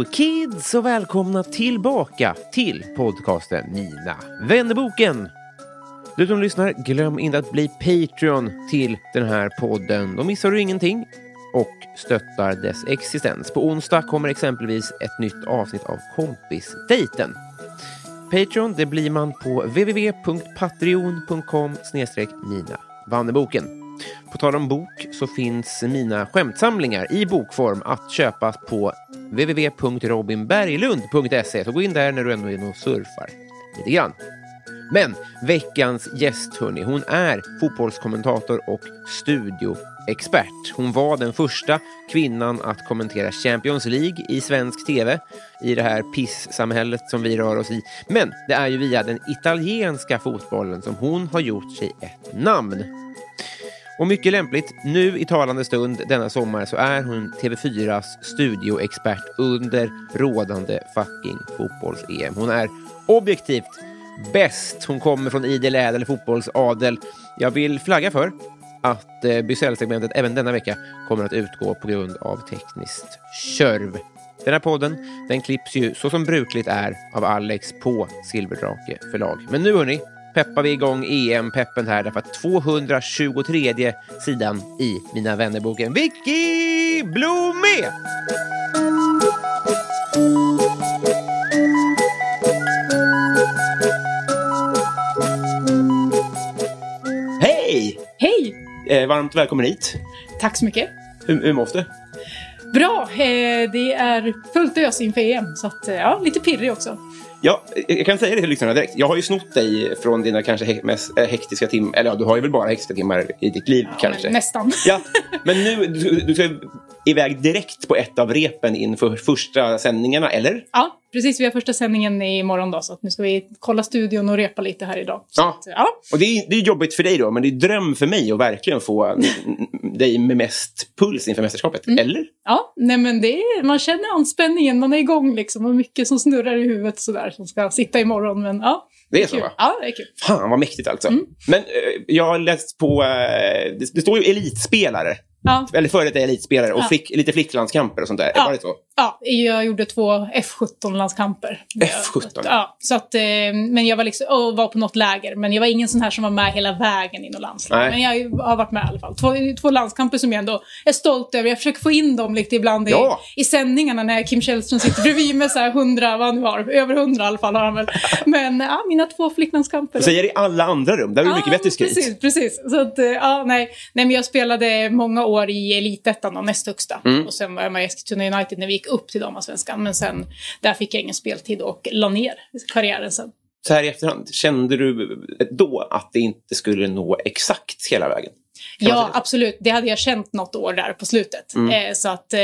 Hello kids och välkomna tillbaka till podcasten Mina vännerboken. Du som lyssnar, glöm inte att bli Patreon till den här podden. Då missar du ingenting och stöttar dess existens. På onsdag kommer exempelvis ett nytt avsnitt av Kompisdejten. Patreon det blir man på www.patreon.com mina Vanneboken. På tal om bok så finns mina skämtsamlingar i bokform att köpa på www.robinberglund.se. Så gå in där när du ändå är inne och surfar lite grann. Men veckans gäst, hörni, hon är fotbollskommentator och studioexpert. Hon var den första kvinnan att kommentera Champions League i svensk tv i det här pissamhället som vi rör oss i. Men det är ju via den italienska fotbollen som hon har gjort sig ett namn. Och mycket lämpligt, nu i talande stund denna sommar så är hon TV4s studioexpert under rådande fucking fotbolls-EM. Hon är objektivt bäst. Hon kommer från idel ädel fotbollsadel. Jag vill flagga för att eh, Bysell-segmentet även denna vecka kommer att utgå på grund av tekniskt körv. Den här podden den klipps ju så som brukligt är av Alex på Silverdrake förlag. Men nu hörni, peppar vi igång EM-peppen här därför att 223 sidan i Mina vännerboken Vicky Blomé! Hej! Hej! Eh, varmt välkommen hit. Tack så mycket. Hur, hur mås du? Bra! Eh, det är fullt ös inför EM, så att, eh, ja, lite pirrig också. Ja, jag kan säga det till lyssnarna direkt. Jag har ju snott dig från dina kanske mest eh, hektiska timmar. Eller ja, du har ju väl bara hektiska timmar i ditt liv Ja, kanske. nästan. Ja, men nu, du, du ska iväg direkt på ett av repen inför första sändningarna, eller? Ja, precis. Vi har första sändningen imorgon då, så nu ska vi kolla studion och repa lite här idag. Så Ja. Att, ja. Och det är, det är jobbigt för dig då, men det är dröm för mig att verkligen få dig med mest puls inför mästerskapet. Mm. Eller? ja, nej men det är, man känner anspänningen, man är igång liksom och mycket som snurrar i huvudet sådär som ska sitta imorgon. Men ja, Det är så, kul. va? Ja, det är kul. Fan vad mäktigt alltså. Mm. Men eh, jag har läst på, eh, det, det står ju elitspelare. Ja, Eller före detta elitspelare och Ja. flick, lite flicklandskamper och sånt där. Ja. Var det så? Ja, jag gjorde två F17-landskamper. F17? Ja, så att, eh, men jag var, liksom, och var på något läger, men jag var ingen sån här som var med hela vägen i något landslag. Men jag har varit med i alla fall. Två, två landskamper som jag ändå är stolt över. Jag försöker få in dem lite ibland i, Ja. i sändningarna när Kim Källström sitter bredvid med så här 100, vad han nu har, över 100 i alla fall har han väl. Men ja, mina två flicklandskamper. Säger i alla andra rum. Där är det mycket bättre skryt. Precis, precis. Så att, eh, ja, nej. nej, men jag spelade många år i elitettan, näst högsta. Mm. Och sen var jag med i Eskilstuna United när vi gick upp till damallsvenskan. Men sen, där fick jag ingen speltid och la ner karriären sen. Så här i efterhand, kände du då att det inte skulle nå exakt hela vägen? Kan Ja, absolut. Det hade jag känt något år där på slutet. Mm. Eh, så att eh,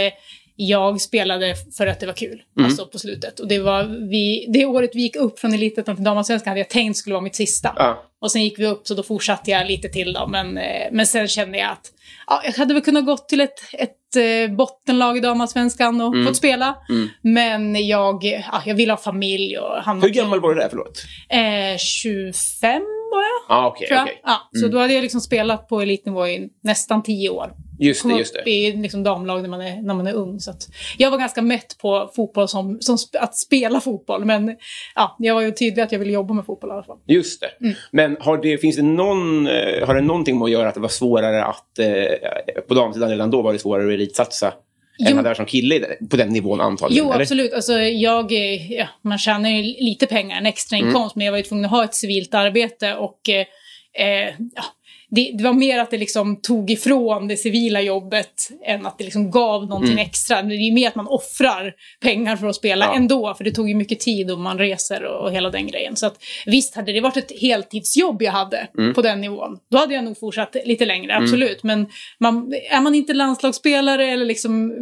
jag spelade för att det var kul, Mm. alltså på slutet. Och det var vi, det året vi gick upp från elitettan till damallsvenskan hade jag tänkt skulle vara mitt sista. Ja. Och sen gick vi upp, så då fortsatte jag lite till då. Men, eh, men sen kände jag att ja, jag hade väl kunnat gått till ett, ett eh, bottenlag i damallsvenskan och Mm. fått spela. Mm. Men jag, ja, jag ville ha familj och hamna Hur gammal var du där? Förlåt. Eh, 25 var jag. Ja, okej. Tror jag. okej. Ja, så Mm. då hade jag liksom spelat på elitnivå i nästan 10 år. Just det, just det. i liksom damlag när man är, när man är ung. Så jag var ganska mätt på fotboll som, som sp- att spela fotboll. Men ja, jag var ju tydlig att jag ville jobba med fotboll i alla fall. Just det. Mm. Men har det, finns det någon, eh, har det någonting med att göra att det var svårare att, eh, på damsidan redan då var det svårare att elitsatsa än Jo. är som kille på den nivån antagligen? Jo, eller? absolut. Alltså, jag, eh, ja, man tjänar ju lite pengar, en extra Mm. inkomst, men jag var ju tvungen att ha ett civilt arbete och eh, eh, ja, det, det var mer att det liksom tog ifrån det civila jobbet än att det liksom gav någonting extra. Det är mer att man offrar pengar för att spela Mm. Ja. ändå, för det tog ju mycket tid och man reser och, och hela den grejen. Så att, visst, hade det varit ett heltidsjobb jag hade Mm. på den nivån, då hade jag nog fortsatt lite längre, absolut. Men man, är man inte landslagsspelare eller liksom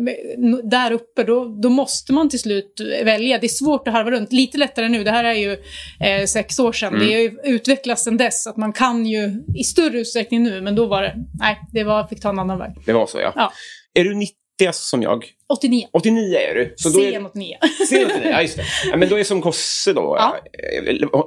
där uppe, då, då måste man till slut välja. Det är svårt att harva runt. Lite lättare nu, det här är ju eh, sex år sedan. Mm. Det har ju utvecklats sedan dess, att man kan ju i större utsträckning nu, men då var det, nej, det var, fick ta en annan väg. Det var så, ja. Ja. Är du 90 som jag? 89. 89 är du. Så är, Sen 89. Sen 89, ja, just det. Ja, men då är som Kosse då. Ja.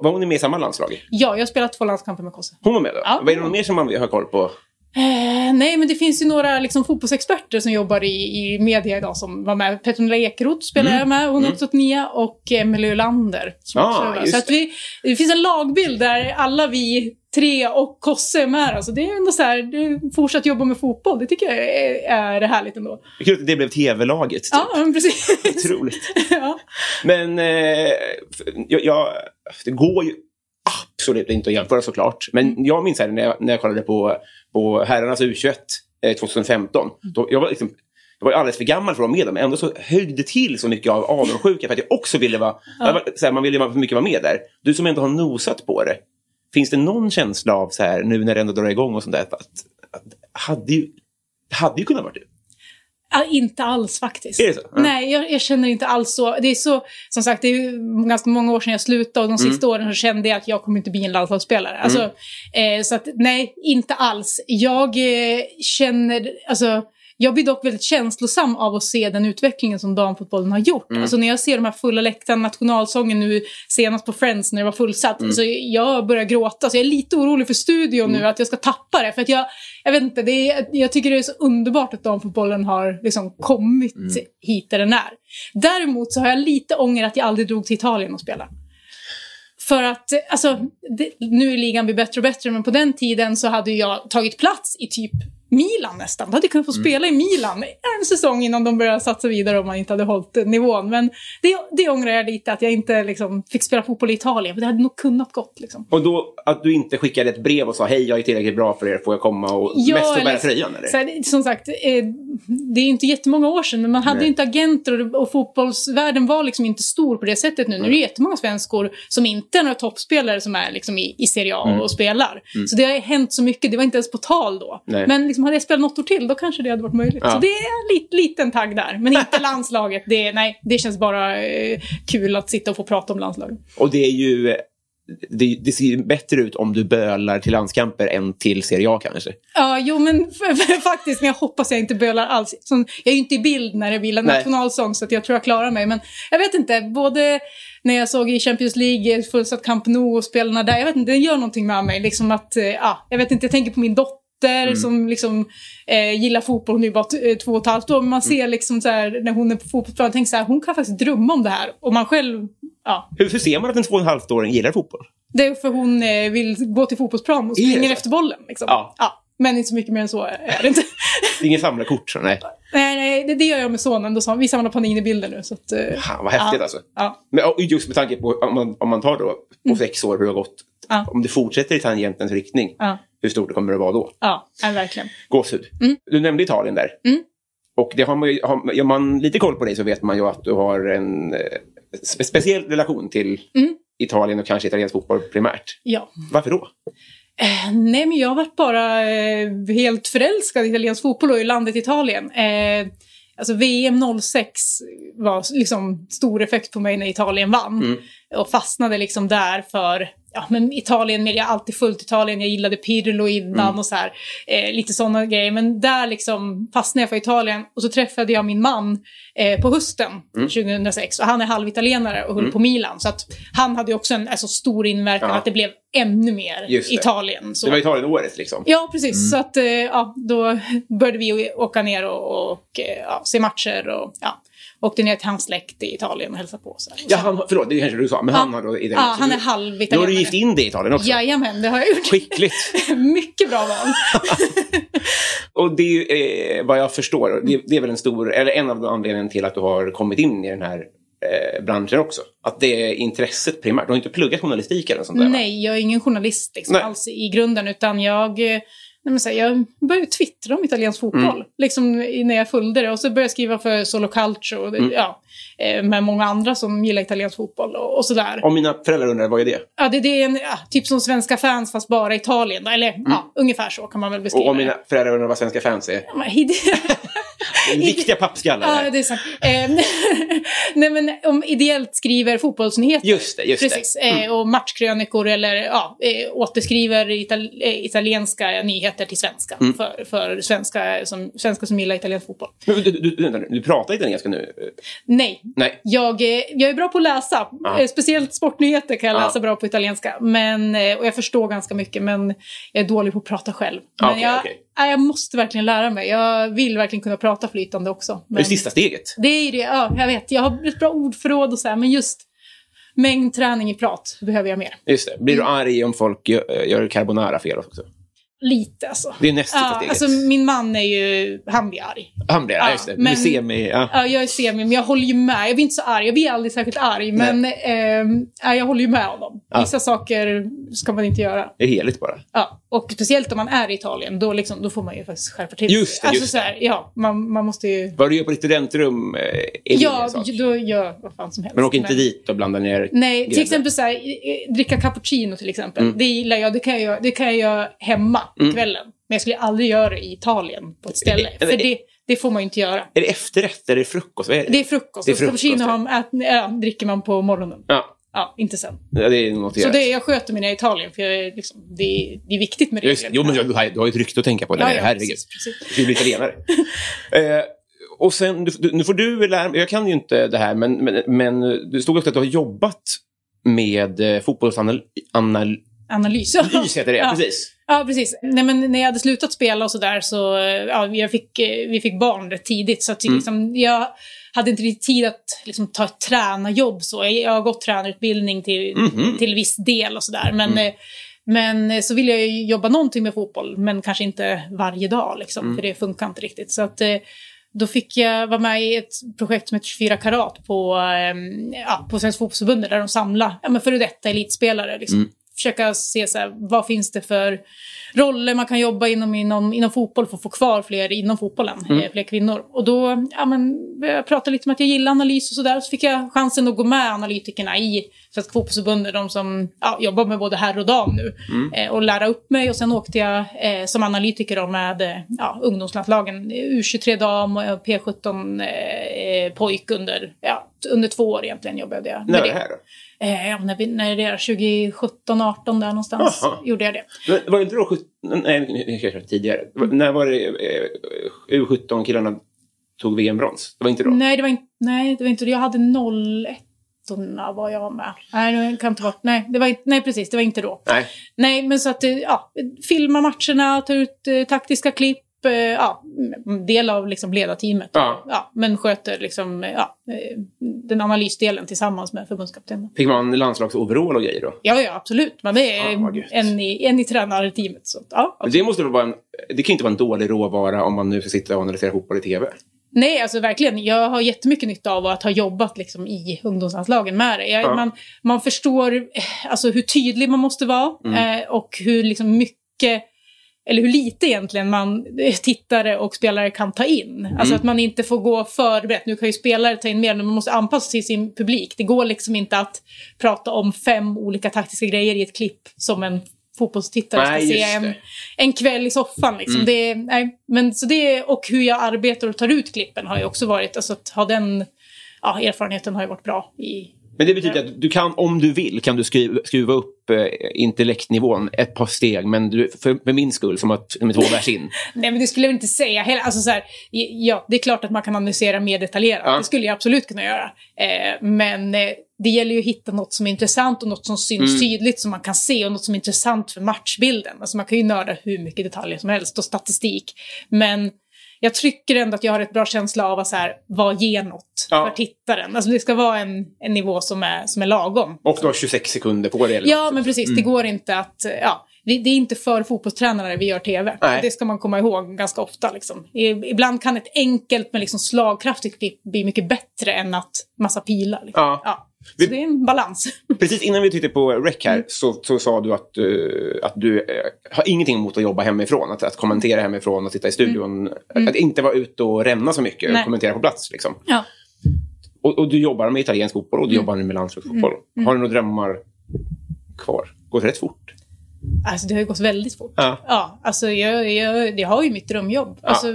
Var hon med i samma landslag? ja, jag har spelat två landskamper med Kosse. Hon var med då? Ja. Vad är det något mer som man har koll på? Eh, nej, men det finns ju några liksom, fotbollsexperter som jobbar i, i media idag som var med. Petronella Ekeroth spelade jag med, hon är också 89, och Emelie Ölander. Ah, så att vi, det finns en lagbild där alla vi tre och Kosse är med. Alltså, det är ändå så här, det fortsatt jobba med fotboll. Det tycker jag är, är härligt ändå. Kul att det blev tv-laget. Typ. Ja, men precis. Otroligt. ja. Men eh, jag, jag, det går ju absolut inte att jämföra såklart. Men Mm. jag minns här när jag, när jag kollade på, på herrarnas U21 eh, 2015. Då, jag, var liksom, jag var alldeles för gammal för att vara med där, men ändå så höjde till så mycket av avundsjuka för att jag också ville vara... Så här, man ville för mycket vara med där. Du som ändå har nosat på det. Finns det någon känsla av så här, nu när det ändå drar igång och sånt där, att, att hade ju, det hade ju kunnat vara du? Inte alls faktiskt. Är det så? Ja. Nej, jag, jag känner inte alls så. Det är så, som sagt, det är ganska många år sedan jag slutade och de Mm. sista åren så kände jag att jag kommer inte bli en landslagsspelare. Alltså, eh, så att nej, inte alls. Jag eh, känner, alltså, jag blir dock väldigt känslosam av att se den utvecklingen som damfotbollen har gjort. Mm. Alltså när jag ser de här fulla läktarna, nationalsången nu senast på Friends när det var fullsatt. Mm. Alltså, jag börjar gråta, så jag är lite orolig för studion nu, att jag ska tappa det. För att jag, jag vet inte, det är, jag tycker det är så underbart att damfotbollen har liksom kommit hit där den är. Däremot så har jag lite ånger att jag aldrig drog till Italien och spela. För att, alltså, det, nu är ligan blir bättre och bättre, men på den tiden så hade jag tagit plats i typ Milan nästan. Då hade jag kunnat få spela i Milan en säsong innan de började satsa vidare om man inte hade hållit nivån. Men det, det ångrar jag lite, att jag inte liksom, fick spela fotboll i Italien. För det hade nog kunnat gått. Liksom. Och då att du inte skickade ett brev och sa hej, jag är tillräckligt bra för er, får jag komma och mest att bära tröjan? Eller? Så här, som sagt, eh, det är inte jättemånga år sedan, men man hade Nej. inte agenter och, och fotbollsvärlden var liksom inte stor på det sättet nu. Nu är det jättemånga svenskor som inte är några toppspelare som är liksom i, i Serie A och spelar. Så det har hänt så mycket, det var inte ens på tal då. Mm. Nej. Men liksom, hade jag spelat något år till, då kanske det hade varit möjligt. Ja. Så det är en lit, liten tagg där, men inte landslaget. Det, nej, det känns bara eh, kul att sitta och få prata om landslaget. Och det är ju... Det, det ser bättre ut om du bölar till landskamper än till Serie A kanske. Ja, jo men faktiskt, men jag hoppas jag inte bölar alls. Som, jag är ju inte i bild när det blir en nationalsång så jag tror jag klarar mig. Men jag vet inte, både när jag såg i Champions League, fullsatt Camp Nou och spelarna där, jag vet inte, det gör någonting med mig. Liksom att, eh, ja, jag vet inte, jag tänker på min dotter Mm. som liksom eh, gillar fotboll, ju bara eh, två och ett halvt år, men man Mm. ser liksom så här, när hon är på fotbollsplan, tänker så här, hon kan faktiskt drömma om det här. Och man själv, ja, Hur, hur ser man att en två och en halvt åring gillar fotboll? det är för hon eh, vill gå till fotbollsplan och springer efter bollen. Liksom. Ja. ja. Men inte så mycket mer än så är det inte. Det är ingen samlarkort, så nej. Nej, nej det, det gör jag med sonen. Då vi samlar Panini-bilder nu. Så att, eh, Fan, vad häftigt ja, alltså. Ja, Men just med tanke på, om man, om man tar då på sex år hur det har gått. Om det fortsätter i tangentens riktning, hur stort det kommer det vara då? ja, ja verkligen. Gåshud. Du nämnde Italien där. Mm. Och det har man ju, har, gör man lite koll på dig så vet man ju att du har en eh, spe, speciell relation till Mm. Italien och kanske italiensk fotboll primärt. Ja. Varför då? Eh, nej, men jag har varit bara eh, helt förälskad i italiensk fotboll och i landet Italien. Eh, alltså VM 06 var liksom stor effekt på mig när Italien vann. Och fastnade liksom där för, ja, men Italien, jag har alltid följt Italien, jag gillade Pirlo innan Mm. och så här, eh, lite sådana grejer. Men där liksom fastnade jag för Italien och så träffade jag min man eh, på hösten Mm. 2006 och han är halvitalienare och höll på Milan. Så att han hade också en alltså, stor inverkan Ja. att det blev ännu mer. Italien. Så. Det var Italien-året liksom. Ja, precis. Så att, eh, ja, då började vi åka ner och, och eh, ja, se matcher och ja, åkte ner till hans släkt i Italien och hälsade på. Så här. Ja, han, förlåt, det kanske du sa, men han har då. Ja, han är halvitalienare. Då har du gift in dig i Italien också. Jajamän, det har jag gjort. Skickligt. Mycket bra val. Och det är eh, vad jag förstår, det, det är väl en stor, eller en av anledningarna till att du har kommit in i den här eh, branschen också. Att det är intresset primärt. Du har inte pluggat journalistik eller sånt där va? Nej, jag är ingen journalist liksom, alls i grunden, utan jag... men så här, jag började twittra om italiensk fotboll Mm. liksom, när jag följde det. Och så började jag skriva för Solo Calcio och, Mm. ja, eh, med många andra som gillar italiensk fotboll och, och sådär. Om mina föräldrar undrar, vad är det? Ja, det, det är en, ja, typ som svenska fans fast bara Italien. Eller ja, ungefär så kan man väl beskriva Mm. Och om det. mina föräldrar undrar vad svenska fans är? Ja, men Riktiga pappskallar. Ja, det är sant. Eh, Nej, men om ideellt skriver fotbollsnyheter. Just det, just Precis. det. Mm. Eh, och matchkrönikor eller ja, eh, återskriver ital- eh, italienska nyheter till svenska. Mm. För, för svenska som, svenska som gillar italiensk fotboll. Men du, du, vänta du pratar italienska nu? Nej. Nej. Jag, jag är bra på att läsa. Eh, Speciellt sportnyheter kan jag Ja. läsa bra på italienska. Men, och jag förstår ganska mycket, men jag är dålig på att prata själv. Men Okej, jag, okej. Nej, jag måste verkligen lära mig. Jag vill verkligen kunna prata flytande också. Det är Men, sista steget. det är ju det, ja, jag vet. Jag har ett bra ordförråd och så här, men just mängdträning i prat behöver jag mer. Just det. Blir du arg om folk gör, gör carbonara fel också? Lite alltså. Det är näst sista Ja, steget. alltså min man är ju, han blir arg. Han blir ja, ja, just det. Du men- ser mig. Ja. Ja, jag är semi, men jag håller ju med. Jag blir inte så arg. Jag blir aldrig särskilt arg, men ja, jag håller ju med honom. Ja. Vissa saker ska man inte göra. Det är heligt bara. Ja, och speciellt om man är i Italien, då, liksom, då får man ju faktiskt skärpa till. Just det, Alltså just så här, ja, man, man måste ju... Vad du gör på ditt studentrum eh, är din Ja, sak. då gör vad fan som helst. Men åk inte Men- dit och blanda ner Nej, till grädde. exempel så här, dricka cappuccino till exempel. Mm. Det gillar jag. Det kan jag, göra- det kan jag göra hemma på kvällen. Men jag skulle aldrig göra det i Italien på ett ställe. Är det- För det, det får man ju inte göra. Är det efterrätt eller är det frukost? Är det? Det är frukost. Det är frukost, cappuccino ja, dricker man på morgonen. Ja, Ja, inte sen. ja, det är noterat. Så det, jag sköter mina i Italien, för jag är liksom, det, är, det är viktigt med regler. jo, men du har, du har ju ett rykte att tänka på. ja, ja, Herregud. precis, precis. Du blir italienare. eh, och sen, du, nu får du lära mig, jag kan ju inte det här, men, men, men du stod också att du har jobbat med eh, fotbollsanalys, anal, Analys. heter det, ja. precis. Ja, precis. Nej, men när jag hade slutat spela och sådär så, ja, jag fick, eh, vi fick barn rätt tidigt. Så att Mm. liksom, jag hade inte riktigt tid att liksom, ta ett tränarjobb så. Jag, jag har gått tränarutbildning till, Mhm. till viss del och sådär. Men, Mm. eh, men eh, så ville jag ju jobba någonting med fotboll, men kanske inte varje dag liksom, Mm. för det funkar inte riktigt. Så att, då fick jag vara med i ett projekt som heter 24 karat på, ja, på Svenska fotbollsförbundet där de samlar ja, men före detta elitspelare. Liksom. Försöka se så här, vad finns det för roller man kan jobba inom, inom, inom fotboll för att få kvar fler inom fotbollen, Mm. eh, fler kvinnor. Och då ja, men, jag pratade lite om att jag gillar analys och sådär. Så fick jag chansen att gå med analytikerna i Svenska fotbollsförbundet, de som ja, jobbar med både herr och dam nu, Mm. eh, och lära upp mig. Och sen åkte jag eh, som analytiker då med eh, ja, ungdomslandslagen, U23 dam och P17 eh, pojk under, ja, under två år egentligen jobbade jag När var det här då? Eh, när, vi, när det är 2017, 18 där någonstans Aha. gjorde jag det. Men Var det inte då 17, nej, jag tidigare. När var det eh, U17-killarna tog VM-brons? Det var inte då? Nej, det var inte, nej, det var inte Jag hade 01 var jag med. Nej, det kan inte vara, nej, det var nej, precis, det var inte då. Nej. Nej, men så att, eh, ja, filma matcherna, ta ut eh, taktiska klipp, eh, ja, del av liksom ledarteamet. Ja. Ja, men sköter liksom, eh, ja, eh, den analysdelen tillsammans med förbundskaptenen. Fick man landslagsoverall och grejer då? Ja, ja, absolut. Det är gött. en, i, en i tränarteamet. Så, ja, Det, måste vara en, det kan inte vara en dålig råvara om man nu ska sitta och analysera fotboll i tv. Nej, alltså verkligen. Jag har jättemycket nytta av att ha jobbat liksom, i ungdomslandslagen med det. Jag, Ja. man, man förstår eh, alltså, hur tydlig man måste vara Mm. eh, och hur liksom, mycket, eller hur lite egentligen man tittare och spelare kan ta in. Mm. Alltså att man inte får gå förberett. Nu kan ju spelare ta in mer, men man måste anpassa sig till sin publik. Det går liksom inte att prata om fem olika taktiska grejer i ett klipp som en fotbollstittare Nej, ska se en, en kväll i soffan. Liksom. Mm. Det, nej, men så det, och hur jag arbetar och tar ut klippen har ju också varit, alltså att ha den ja, erfarenheten har ju varit bra i, Men det betyder att du kan, om du vill, kan du skruva, skruva upp eh, intellektnivån ett par steg, men du, för, för min skull, som att med två vers in. Nej, men det skulle jag inte säga. Hela, alltså, så här, ja, det är klart att man kan analysera mer detaljerat. Ja. Det skulle jag absolut kunna göra. Eh, men eh, det gäller ju att hitta något som är intressant och något som syns Mm. tydligt som man kan se och något som är intressant för matchbilden. Alltså man kan ju nörda hur mycket detaljer som helst och statistik. Men jag tycker ändå att jag har ett bra känsla av att så här, vad ger något Ja. för tittaren. Alltså det ska vara en, en nivå som är, som är lagom. Och du har 26 sekunder på dig. Ja, något. men precis. Det går inte att... Ja, det, det är inte för fotbollstränare vi gör tv. Nej. Det ska man komma ihåg ganska ofta. Liksom. Ibland kan ett enkelt men liksom slagkraftigt klipp bli mycket bättre än att massa pilar. Liksom. Ja. Så Vi- det är en balans. Precis innan vi tittade på rec Mm. här så, så sa du att, eh, att du eh, har ingenting emot att jobba hemifrån. Att, att kommentera hemifrån och sitta i studion. Att inte vara ute och ränna så mycket och Mm. Nej. kommentera på plats. Liksom. Ja. Och, och du jobbar med italiensk fotboll och du jobbar med landslagsfotboll. Mm. Har du några drömmar kvar? Går det rätt fort? Alltså det har ju gått väldigt fort. Ja. Ja, alltså jag, jag, jag har ju mitt drömjobb. Ja. Alltså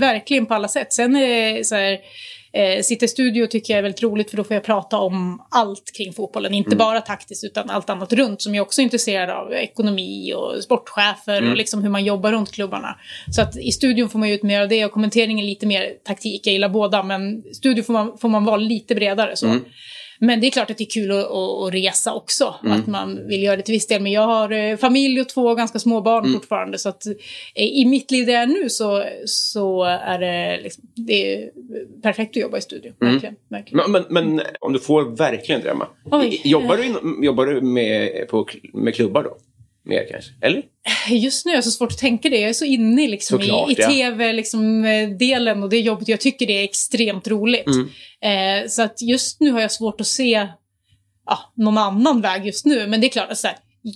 verkligen på alla sätt. Sen är det så här, eh, sitta i studio tycker jag är väldigt roligt för då får jag prata om allt kring fotbollen. Inte Mm. bara taktiskt utan allt annat runt som jag också är intresserad av. Ekonomi och sportchefer Mm. och liksom hur man jobbar runt klubbarna. Så att i studion får man ju ut mer av det och kommenteringen lite mer taktik. Jag gillar båda men i studio får man, får man vara lite bredare. Så. Mm. Men det är klart att det är kul att, att, resa också. Mm. Att man vill göra det till viss del. Men jag har eh, familj och två ganska små barn Mm. fortfarande. Så att eh, i mitt liv där jag är nu så, så är det, liksom, det är perfekt att jobba i studio. Mm. Verkligen. verkligen. Men, men, men om du får verkligen drömma. Oj. Jobbar du, in, jobbar du med, på, med klubbar då? Mer kanske? Eller? Just nu är det så svårt att tänka det. Jag är så inne liksom, Såklart, i, i tv-delen liksom, eh, och det jobbet. Jag tycker det är extremt roligt. Mm. Eh, så att just nu har jag svårt att se ja, någon annan väg just nu. Men det är klart att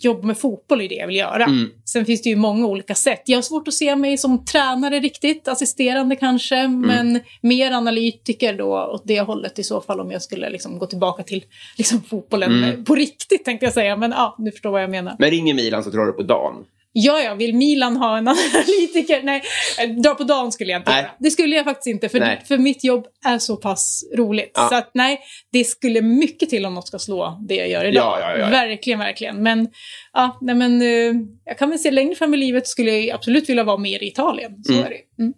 jobba med fotboll är det jag vill göra. Mm. Sen finns det ju många olika sätt. Jag har svårt att se mig som tränare riktigt, assisterande kanske, Mm. men mer analytiker då åt det hållet i så fall om jag skulle liksom gå tillbaka till liksom, fotbollen Mm. på riktigt tänkte jag säga. Men ja, du förstår vad jag menar. Men ringer Milan så drar du på dagen. Ja, ja, vill Milan ha en analytiker? Nej, eh, dra på dagen skulle jag inte Nej. göra. Det skulle jag faktiskt inte, för, Nej. för mitt jobb är så pass roligt. Ja. Så att nej, det skulle mycket till om något ska slå det jag gör idag. Ja, ja. Verkligen, verkligen. Men, ja, nej, men eh, jag kan väl se längre fram i livet skulle jag absolut vilja vara mer i Italien. Så Mm. är det. Mm.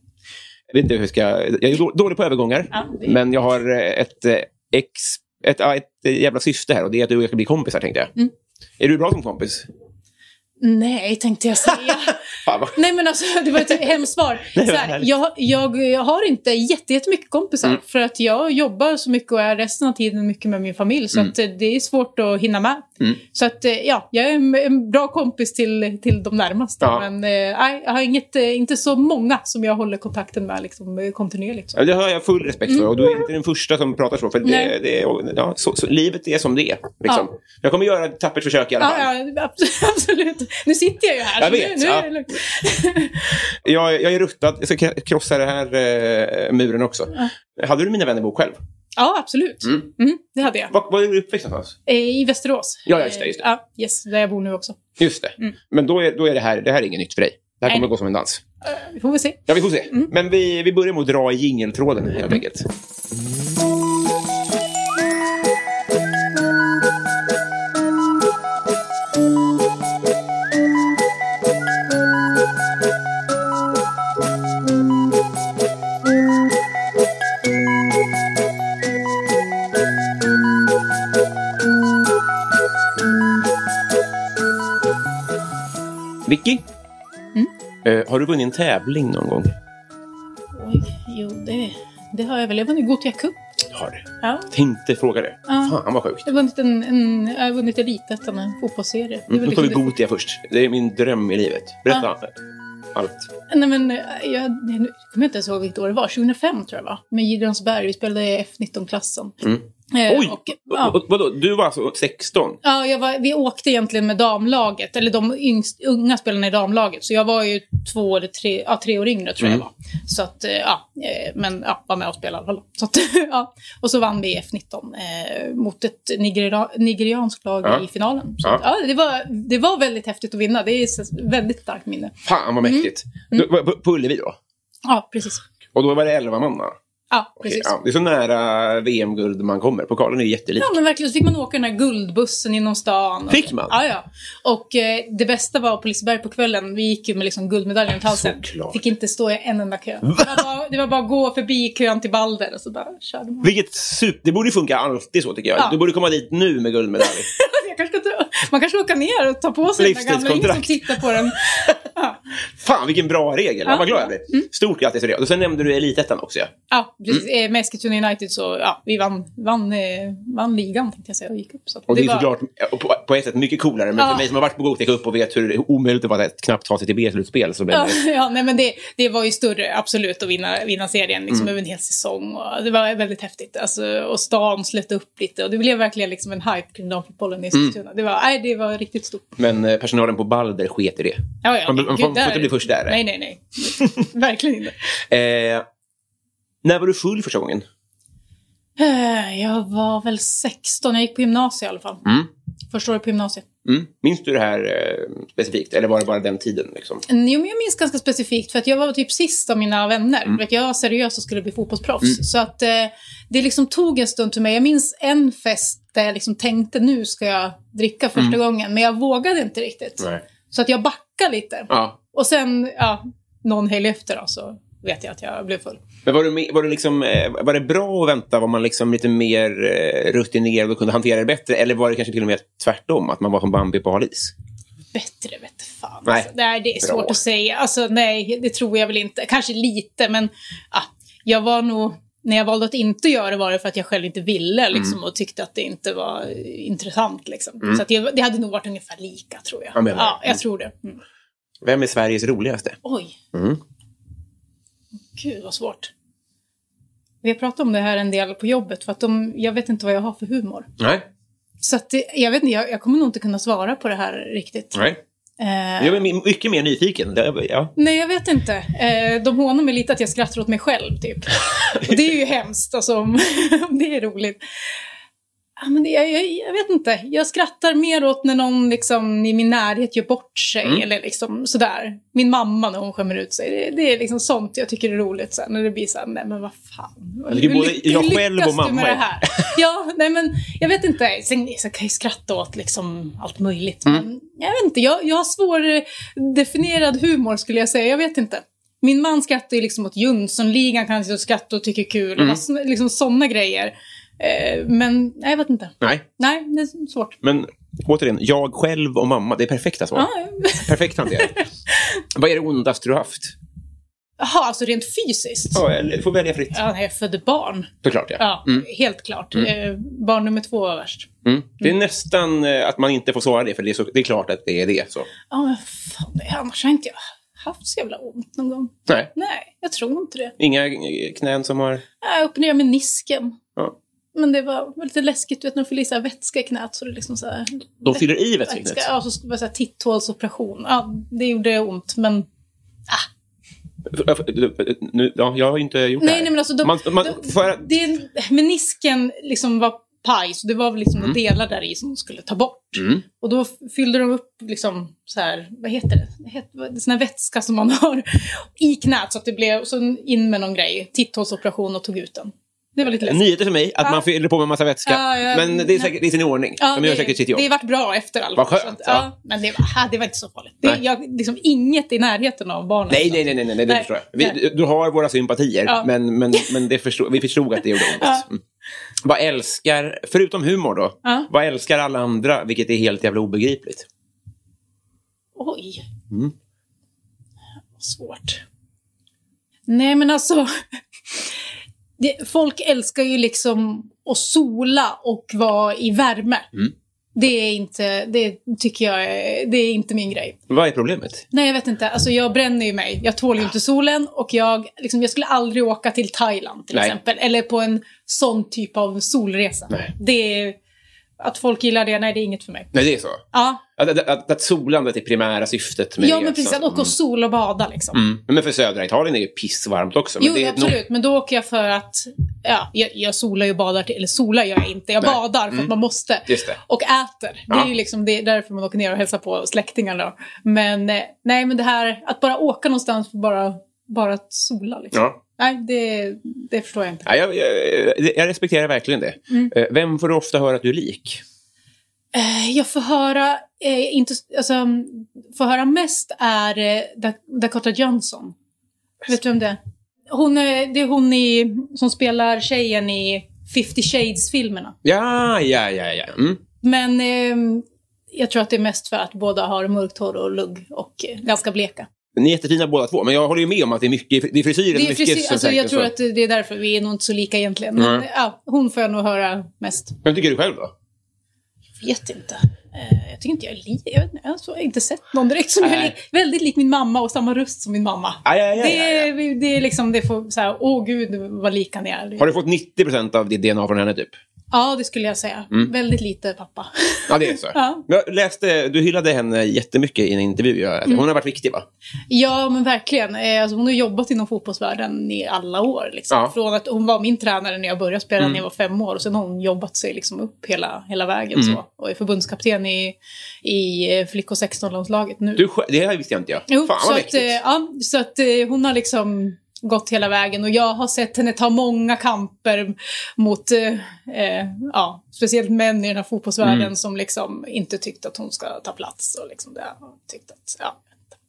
Jag vet inte hur jag ska... Jag är då- dålig på övergångar. Det- Men jag har eh, ett, ex, ett, ett eh, jävla syfte här och det är att du och jag ska bli kompisar tänkte jag. Mm. Är du bra som kompis? Nej, tänkte jag säga. Nej men alltså, det var ett hemskt svar. Här, jag, jag, jag har inte jätte- jättemycket kompisar. Mm. För att jag jobbar så mycket och är resten av tiden mycket med min familj. Så att eh, det är svårt att hinna med. Mm. Så att eh, ja, jag är en, en bra kompis till, till de närmaste. Ja. Men eh, nej, jag har inget, eh, inte så många som jag håller kontakten med liksom, kontinuerligt. Så. Ja, det har jag full respekt för och du är inte den första som pratar så. För det, det, ja, så, så, livet är som det är. Liksom. Ja. Jag kommer göra ett tappert försök i alla fall. Ja, ja, abs- absolut. Nu sitter jag ju här. Jag vet, Nu, nu är. Jag, jag är ruttad. Jag ska krossa den här eh, muren också. Hade du Mina vännerbok själv? Ja, absolut. Mm. Mm, det hade jag. Var, var är du uppväxt någonstans? Eh, I Västerås. Ja, just det, just det. Eh, Ja, yes, där jag bor nu också. Just det. Mm. Men då är, då är det här, det här är inget nytt för dig. Det här Nej. kommer att gå som en dans. Vi får väl se. Ja, vi får se. Mm. Men vi, vi börjar med att dra i jingeltråden helt enkelt. Vicky, Mm. eh, har du vunnit en tävling någon gång? Oj, jo, det, det har jag väl. Jag har vunnit Gothia Cup. Har du? Ja. Tänkte fråga det. Ja. Fan vad sjukt. Jag har vunnit, en, en, jag har vunnit Elitettan, en fotbollsserie. Mm, då tar vi Gotia först. Det är min dröm i livet. Berätta allt. Nej, men eh, jag, nu kommer inte ens ihåg vilket år det var. 2005 tror jag var. Med Gideonsberg. Vi spelade i F19-klassen. Mm. Eh, Oj! Och, ja. va- Vadå? Du var alltså 16? Ja, jag var, vi åkte egentligen med damlaget, eller de yngst, unga spelarna i damlaget. Så jag var ju två eller tre, ja, tre år yngre tror jag Mm. var. Så att, eh, ja, eh, men ja, var med och spelade i alla fall. Så att, ja. Och så vann vi i F19 eh, mot ett nigera, nigerianskt lag Ja. i finalen. Så Ja. att, ja, det, var, det var väldigt häftigt att vinna. Det är ett väldigt starkt minne. Fan vad mäktigt. Mm. Var på, på Ullevi då? Ja, precis. Och då var det 11 man va? Ja, Okej, precis. ja, det är så nära VM-guld man kommer. Pokalen är jättelik. Ja, men verkligen. Så fick man åka den här guldbussen inom stan. Fick man? Ja, ja. Och eh, det bästa var på Liseberg på kvällen. Vi gick ju med liksom guldmedaljen runt halsen. Såklart. Fick inte stå i en enda kö. Det var, bara, det var bara att gå förbi kön till Balder och så bara körde man. Vilket super... Det borde funka alltid så tycker jag. Ja. Du borde komma dit nu med guldmedalj. Jag kanske ska man kanske åka ner och ta på sig den gamla. Ingen som tittar på den. Ja, Fan vilken bra regel. Ja. Vad glad jag blir. Stort grattis till det. Och sen nämnde du Elitettan också ja. ja precis. Mm. Med Eskilstuna United så, ja, vi vann, vann, eh, vann ligan tänkte jag säga och gick upp. Så Och det, är var- såklart på, på ett sätt mycket coolare. Men Ja. för mig som har varit på Gothia Cup och vet hur omöjligt det var att knappt ta sig till B-slutspel så Ja, det... ja nej, men det, det var ju större, absolut, att vinna, vinna serien liksom, Mm. över en hel säsong. Och det var väldigt häftigt. Alltså, och stan slöt upp lite och det blev verkligen liksom en hype kring damfotbollen i Eskilstuna. Mm. Det, var, nej, det var riktigt stort. Men eh, personalen på Balder sket i det. Ja, ja, Man- man gud, får- får inte bli först där. Nej, nej, nej. verkligen inte. Eh, när var du full första gången? Eh, Jag var väl 16, jag gick på gymnasiet i alla fall. Mm. Första året på gymnasiet. Mm. Minns du det här eh, specifikt? Eller var det bara den tiden? Liksom? Jo, men jag minns ganska specifikt för att jag var typ sist av mina vänner. Mm. Jag var seriös och skulle bli fotbollsproffs. Så att eh, det liksom tog en stund till mig. Jag minns en fest där jag liksom tänkte nu ska jag dricka första gången. Men jag vågade inte riktigt. Mm. Nej. Så att jag backade lite. Ja. Och sen, ja, någon helg efter då, så vet jag att jag blev full. Men var, du, var, du liksom, eh, var det bra att vänta? Var man liksom lite mer eh, rutinerad och kunde hantera det bättre? Eller var det kanske till och med tvärtom? Att man var som Bambi på hal is? Bättre vete fan. Nej. Alltså, nej, det är Bra. svårt att säga. Alltså, nej, det tror jag väl inte. Kanske lite, men ah, jag var nog... När jag valde att inte göra det var det för att jag själv inte ville liksom, Mm. och tyckte att det inte var eh, intressant. Liksom. Så att det, det hade nog varit ungefär lika, tror jag. Jag ja, jag tror det. Mm. Vem är Sveriges roligaste? Oj. Gud, vad svårt. Vi har pratat om det här en del på jobbet, för att de, jag vet inte vad jag har för humor. Nej. Så att det, jag vet inte, jag, jag kommer nog inte kunna svara på det här riktigt. Nej. Eh, Jag är mycket mer nyfiken. Ja. Nej, jag vet inte. Eh, de hånar mig lite att jag skrattar åt mig själv, typ. Och det är ju hemskt, alltså, om det är roligt. Men jag, jag, jag vet inte. Jag skrattar mer åt när någon liksom, i min närhet gör bort sig. Mm. Eller liksom sådär. Min mamma när hon skämmer ut sig. Det, det är liksom sånt jag tycker är roligt. Så här, när det blir så här, nej men vad fan. Jag tycker både jag hur själv lyckas och mamma du med det här? Ja, nej men jag vet inte. Sen så kan jag ju skratta åt liksom allt möjligt. Mm. Men jag vet inte. Jag, jag har svårdefinierad humor skulle jag säga. Jag vet inte. Min man skrattar ju liksom åt Jönssonligan, kan jag skratta och tycker kul. Mm. Mm. Liksom sådana grejer. Eh, men nej, jag vet inte. Nej. Nej, det är svårt. Men återigen, jag själv och mamma. Det är perfekta svar. Ja, Perfekt hanterat. Vad är det ondaste du har haft? Jaha, alltså rent fysiskt? Ja, eller, får välja fritt. Ja, när jag födde barn. Såklart, ja. Ja, helt klart. Eh, barn nummer två var värst. Mm. Det är nästan eh, att man inte får svara det, för det är, så, det är klart att det är det. Så. Ja, men fan, annars har inte jag haft så jävla ont någon gång. Nej, Nej, jag tror inte det. inga knän som har... Jag opererade med nisken. Ja. Men det var var lite läskigt, du vet när de fyller i så vätska i knät så det liksom så här... De fyller i vätska i knät? Ja, så skulle det så här titthålsoperation. Ja, det gjorde ont, men... Nu, ja, jag har ju inte gjort det Nej, här. nej men alltså... De, man, man, de, för, det, menisken liksom var paj, så det var väl liksom några delar där i som de skulle ta bort. Mm. Och då fyllde de upp liksom så här, vad heter det? Det Sån här vätska som man har i knät så att det blev, så in med någon grej, titthålsoperation och tog ut den. Det var lite läskigt. Nyheter för mig, att Ja. man fyller på med massa vätska. Ja, ja, men det är, säkert, det är sin ordning. Ja, De gör det, säkert sitt jobb. Det har varit bra efter i alla Vad skönt, att, ja. Men det var, det var inte så farligt. Det, jag, liksom inget i närheten av barnen. Nej, nej, nej, nej, nej, det Nej. förstår jag. Vi, du har våra sympatier, men, men, men det förstod, vi förstod att det gjorde ont. Mm. Vad älskar, förutom humor då, vad älskar alla andra, vilket är helt jävla obegripligt? Oj. Mm. Svårt. Nej, men alltså. Det, folk älskar ju liksom att sola och vara i värme. Mm. Det är inte, det tycker jag är, det är inte min grej. Vad är problemet? Nej, jag vet inte. Alltså, jag bränner ju mig. Jag tål ju inte solen och jag, liksom, jag skulle aldrig åka till Thailand till Nej. exempel. Eller på en sån typ av solresa. Nej. Det är, att folk gillar det, nej det är inget för mig. Nej, det är så. Ja, Att, att, att, att solandet är primära syftet med ja men precis. Att åka och sola och bada liksom. Mm. Men för södra Italien är det ju pissvarmt också. Men Jo, det är absolut. Men då åker jag för att... Ja, jag, jag solar ju och badar till... Eller solar gör jag inte. Jag Nej. badar för att man måste. Just det. Och äter. Det Ja. är ju liksom det är därför man åker ner och hälsar på släktingar då. Men eh, nej, men det här att bara åka någonstans för bara, bara att sola liksom. Ja. Nej, det, det förstår jag inte. Ja, jag, jag, jag respekterar verkligen det. Mm. Eh, Vem får du ofta höra att du är lik? Eh, Jag får höra, eh, inte, alltså, får höra mest är eh, Da- Dakota Johnson. Vet du vem det är? Hon är, det är hon i, som spelar tjejen i 50 Shades-filmerna. Ja, ja, ja, ja. Mm. Men eh, jag tror att det är mest för att båda har mörkt hår och lugg och eh, ganska bleka. Ni är jättefina båda två, men jag håller ju med om att det är mycket, det är frisyren Det är mycket frisyr, som alltså, jag tror så. att det är därför vi är nog inte så lika egentligen. Men ja, hon får jag nog höra mest. Vem tycker du själv då? Jag vet inte. Eh, jag tycker inte jag är lik. Jag, jag har inte sett någon direkt som jag är lik. Väldigt lik min mamma och samma röst som min mamma. Aj, aj, aj, det, det är liksom, det får så här, åh gud vad lika ni är. Har du fått 90% av ditt DNA från henne typ? Ja, det skulle jag säga. Väldigt lite pappa. Ja, det är så. Ja. Jag läste, du hyllade henne jättemycket i en intervju. Mm. Hon har varit viktig va? Ja, men verkligen. Eh, Alltså, hon har jobbat inom fotbollsvärlden i alla år. Liksom. Ja. Från att hon var min tränare när jag började spela när jag var fem år. Och sen har hon jobbat sig liksom upp hela, hela vägen. Så. Och är förbundskapten i, i eh, flick och 16-landslaget nu. Du, det här visste jag inte jag. Jo, Fan så vad att, mäktigt. eh, ja, så att hon har liksom gått hela vägen och jag har sett henne ta många kamper mot, eh, eh, ja, speciellt män i den här fotbollsvärlden Mm. som liksom inte tyckt att hon ska ta plats och liksom det har tyckt att, ja.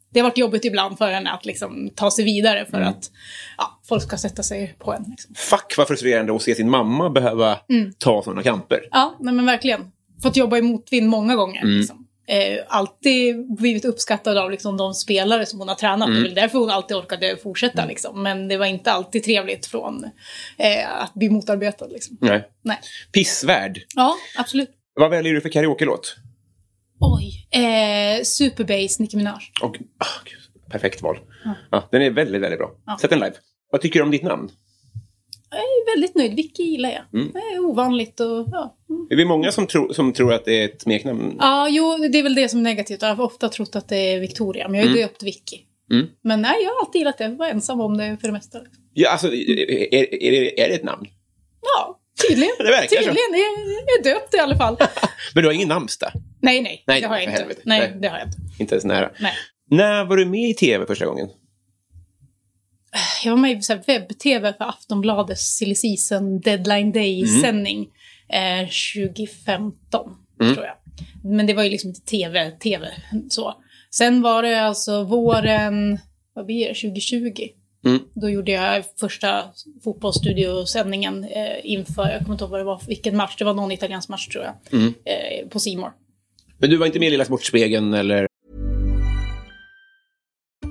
Det har varit jobbigt ibland för henne att liksom ta sig vidare för Mm. att ja, folk ska sätta sig på en. Liksom. Fuck vad frustrerande att se sin mamma behöva Mm. ta sådana kamper. Ja, nej, men verkligen. Fått jobba i motvind många gånger. Mm. Liksom. Eh, alltid blivit uppskattad av liksom, de spelare som hon har tränat. Mm. Det är väl därför hon alltid orkade fortsätta. Liksom. Men det var inte alltid trevligt från eh, att bli motarbetad. Liksom. Nej. Nej. Pissvärd. Ja, absolut. Vad väljer du för karaoke-låt? Oj. Eh, Superbase, Nicki Minaj. Och, ah, gud, perfekt val. Ja, den är väldigt, väldigt bra. Sätt den live. Vad tycker du om ditt namn? Jag är väldigt nöjd. Vicky gillar jag. Mm. Det är ovanligt och ja. Mm. Är vi många som, tro, som tror att det är ett smeknamn? Ja, jo, det är väl det som är negativt. Jag har ofta trott att det är Victoria, men jag har ju döpt Vicky. Mm. Men nej, jag har alltid gillat det. Jag var ensam om det för det mesta. Ja, alltså, är, är, är, det, är det ett namn? Ja, tydligen. Det verkar så. tydligen. Jag är döpt i alla fall. Men du har ingen namnsdag? nej, nej, Nej, det har jag inte. Nej. det har jag inte. Inte ens nära. Nej. När var du med i tv första gången? Jag var med i här webb-tv för Aftonbladets silly season deadline day-sändning eh, 2015, Mm. tror jag. Men det var ju liksom inte tv, tv så. Sen var det alltså våren, vad blir det, 2020. Mm. Då gjorde jag första fotbollsstudiosändningen eh, inför, jag kommer inte ihåg vad det var, vilken match, det var någon italiensk match tror jag, Mm. eh, på Simor. Men du var inte med i Lilla Sportspegeln eller?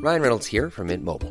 Ryan Reynolds here from Mint Mobile.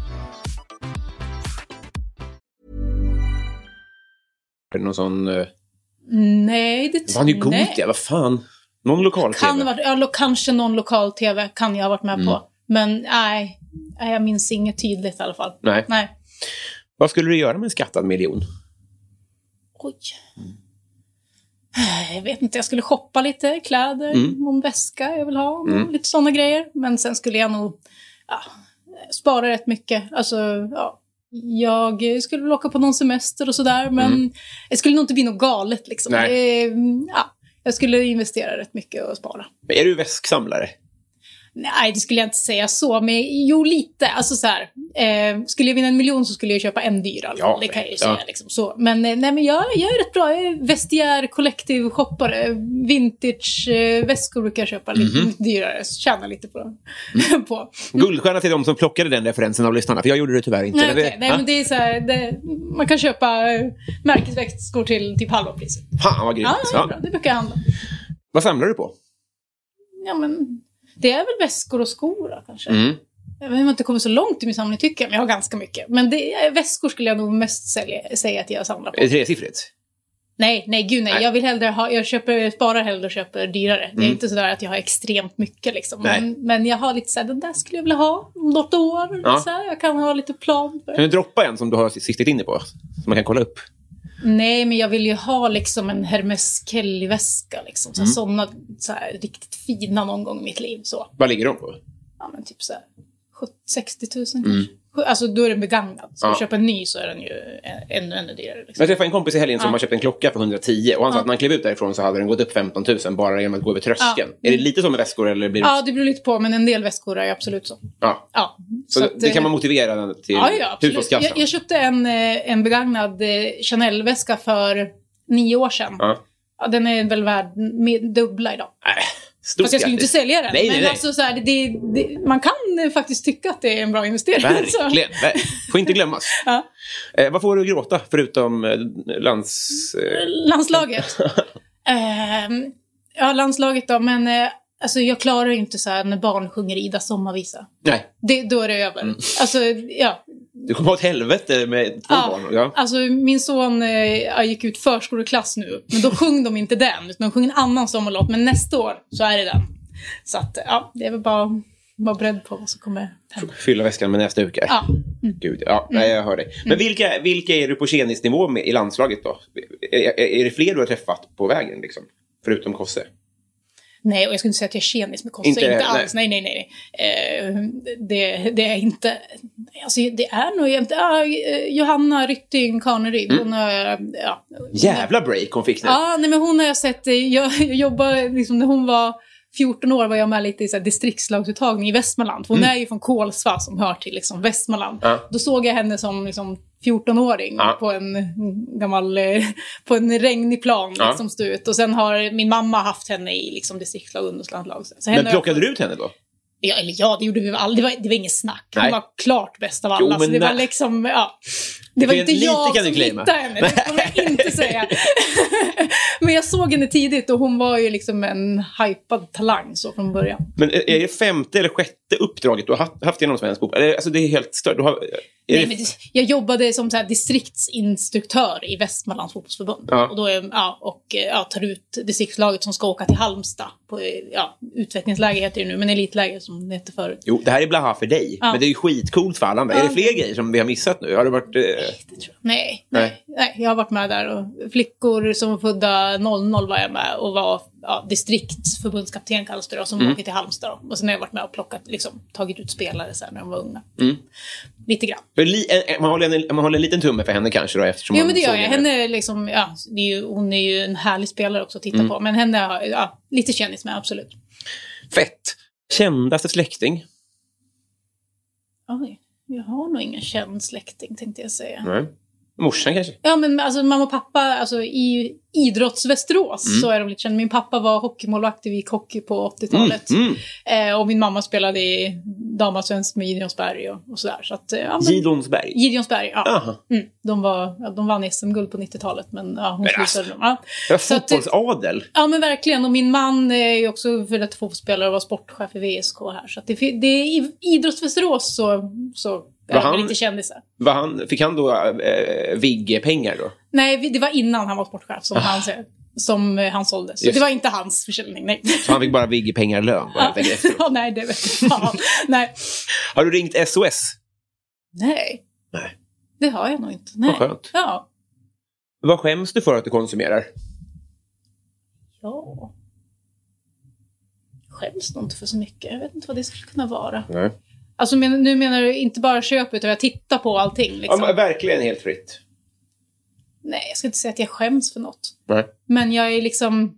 Någon sån... Uh, Nej, det var han ju god nej. ja, vad fan. Någon lokal Kan varit, ja, kanske någon lokal-tv kan jag ha varit med Mm. på. Men nej, jag minns inget tydligt i alla fall. Nej. Nej. Vad skulle du göra med en skattad miljon? Oj. Jag vet inte, jag skulle shoppa lite kläder, Mm. någon väska jag vill ha, lite sådana grejer. Men sen skulle jag nog ja, spara rätt mycket. Alltså, ja. Jag skulle väl åka på någon semester och sådär, men det skulle nog inte bli något galet liksom. Mm. Det, ja, jag skulle investera rätt mycket och spara. Är du väsksamlare? Nej, det skulle jag inte säga så. Men jo, lite. Alltså så här. Eh, skulle jag vinna en miljon så skulle jag köpa en dyr i alla fall. Ja, det kan jag ju ja. säga. Liksom, så. Men, eh, nej, men jag, jag är rätt bra. Jag är vestiär, kollektiv shoppare. Vintage eh, brukar jag köpa lite Mhm. mycket dyrare. Så tjäna lite på. på. Guldstjärna till de som plockade den referensen av lyssnarna, för jag gjorde det tyvärr inte. Nej, det- okej. nej, men det är så här, det, man kan köpa eh, märkesväskor till typ halva priset. Fan vad grymt. Ja, det, är bra. det brukar jag handla. Vad samlar du på? Ja, men det är väl väskor och skor då, kanske. Mm. Jag vet inte kommer så långt i min samling tycker jag, men jag har ganska mycket. Men det, väskor skulle jag nog mest sälja, säga att jag samlar på. Är det tresiffrigt? Nej, nej, gud nej. Nej. Jag vill hellre ha, jag köper, sparar hellre och köper dyrare. Det är Mm. inte sådär att jag har extremt mycket liksom. Men, men jag har lite såhär, den där skulle jag vilja ha om något år. Ja. Så här, jag kan ha lite plan för Kan du droppa en som du har siktat in dig på? Som man kan kolla upp? Nej, men jag vill ju ha liksom en Hermes Kelly-väska. Liksom. Så Mm. Sådana så här, riktigt fina någon gång i mitt liv. Så. Vad ligger de på? Ja, men typ så här, 70 60 000 kanske. Alltså då är den begagnad. Så Mm. Ja. att köpa en ny så är den ju ännu, ännu dyrare. Liksom. Jag träffade en kompis i helgen som Ja. har köpt en klocka för 110 och han sa att när han klev ut därifrån så hade den gått upp 15 000 bara genom att gå över tröskeln. Ja. Är det lite så med väskor eller blir det... Ja, det beror lite på, men en del väskor är absolut så. Ja. Ja, Så, att, det kan eh, man motivera den till Ja, ja, hushållskassan? Jag, jag köpte en, eh, en begagnad eh, Chanel-väska för nio år sedan. Ja. Ja, den är väl värd med dubbla idag. Nej, stort Fast jag skulle inte sälja den. Nej, men nej, nej. Alltså, så här, det, det, man kan faktiskt tycka att det är en bra investering. Så. Verkligen. Ver- Får inte glömmas. Ja. Eh, vad får du gråta förutom eh, lands... Eh, Landslaget. Ehm, ja, landslaget då, men eh, alltså, jag klarar inte så här när barn sjunger Ida sommarvisa. nej, Det, då är det över. Mm. Alltså, ja. Du kommer ha ett helvete med två Ja. barn. Ja. Alltså, min son eh, gick ut förskoleklass nu, men då sjöng de inte den, utan de sjöng en annan sommarlåt. Men nästa år så är det den. Så att, ja, det är väl bara att vara beredd på vad som kommer hända. Fylla väskan med näsdukar. Ja. Gud, ja, nej, jag hör dig. Mm. Men vilka, vilka är du på tjenisnivå med i landslaget då? Är, är, är det fler du har träffat på vägen, liksom? Förutom Kosse? Nej, och jag skulle inte säga att jag är tjenis med Kosse. Inte Inte, alls. Nej, nej, nej. nej. Eh, det, det är inte... Alltså, det är nog jämt... Ja, eh, Johanna Rytting Kaneryd, hon har... Ja, Jävla break hon fick nu. Ja, nej, men hon har jag sett... eh, Jag, jag jobbade liksom när hon var 14 år var jag med lite i så här, distriktslagsuttagning i Västmanland. Hon är ju från Kolsva som hör till liksom, Västmanland. Ja. Då såg jag henne som liksom, 14-åring Ja. på en gammal, eh, på en regnig plan Ja. liksom, stå ut. Och sen har min mamma haft henne i liksom, distriktslag och ungdomslandslag. Så Men plockade du ut henne då? Ja, eller ja, det gjorde vi väl aldrig. Det var, det var inget snack. Hon Nej. var klart bäst av Jo, alla. så men det var liksom, ja. Det var inte jag som hittade henne, det får jag inte säga. men jag såg henne tidigt och hon var ju liksom en hypad talang så från början. Men är det femte eller sjätte uppdraget du har haft, genom svensk? Eller, Alltså det är helt stört. Du har, är Nej, det, men jag jobbade som så distriktsinstruktör i Västmanlands fotbollsförbund. Ja. Och, då är, ja, och eh, ja, tar ut distriktslaget som ska åka till Halmstad. På, eh, ja, utvecklingsläge heter det nu, men elitläge som det hette förut. Jo, det här är blaha för dig. Ja. Men det är ju skitcoolt för alla andra. Är det fler grejer som vi har missat nu? Har det varit... Eh, Nej, Nej. nej, nej. jag har varit med där. Och flickor som var födda 00 var jag med och var ja, distriktsförbundskapten kallas det då, som Mm. åker till Halmstad. Då. Och sen har jag varit med och plockat, liksom, tagit ut spelare här, när de var unga. Mm. Lite grann. man, håller en, man håller en liten tumme för henne kanske då eftersom Jo man men det gör jag. Henne är liksom, ja, det är ju, hon är ju en härlig spelare också att titta Mm. på. Men henne har ja, lite kändis med, absolut. Fett. Kändaste släkting? Oj, jag har nog ingen känd släkting tänkte jag säga. Nej. Morsan kanske? Ja, men alltså mamma och pappa, alltså i idrottsvästerås Mm. så är de lite kända. Min pappa var hockeymålvakt i Vik Hockey på 80-talet. Mm. Eh, och min mamma spelade i damallsvenskt med Gideonsberg och, och sådär. Så att, eh, ja, men, Gidonsberg? Gideonsberg, ja. Mm, de, var, ja, de vann SM-guld på 90-talet, men ja, hon Men slutade. Ja. Det var Så att- fotbollsadel. ja, men verkligen. Och min man är ju också för detta fotbollsspelare och var sportchef i VSK här. Så att det, det är i idrottsvästerås så, så Var han- lite kändisar. Var han, fick han då äh, Vigge-pengar då? Nej, det var innan han var sportchef som, han, som eh, han sålde. Så Just. det var inte hans försäljning, nej. Så han fick bara Vigge-pengar lön? bara helt enkelt efteråt. ja, nej, det vet jag nej. Har du ringt SOS? nej, Nej. det har jag nog inte. Nej. Vad skönt. Ja. Vad skäms du för att du konsumerar? ja. Skäms nog inte för så mycket. Jag vet inte vad det skulle kunna vara. Nej. Alltså men, nu menar du inte bara köp utan jag tittar på allting. Ja, Liksom. men verkligen helt fritt. Nej, jag ska inte säga att jag skäms för något. Nej. Men jag är liksom...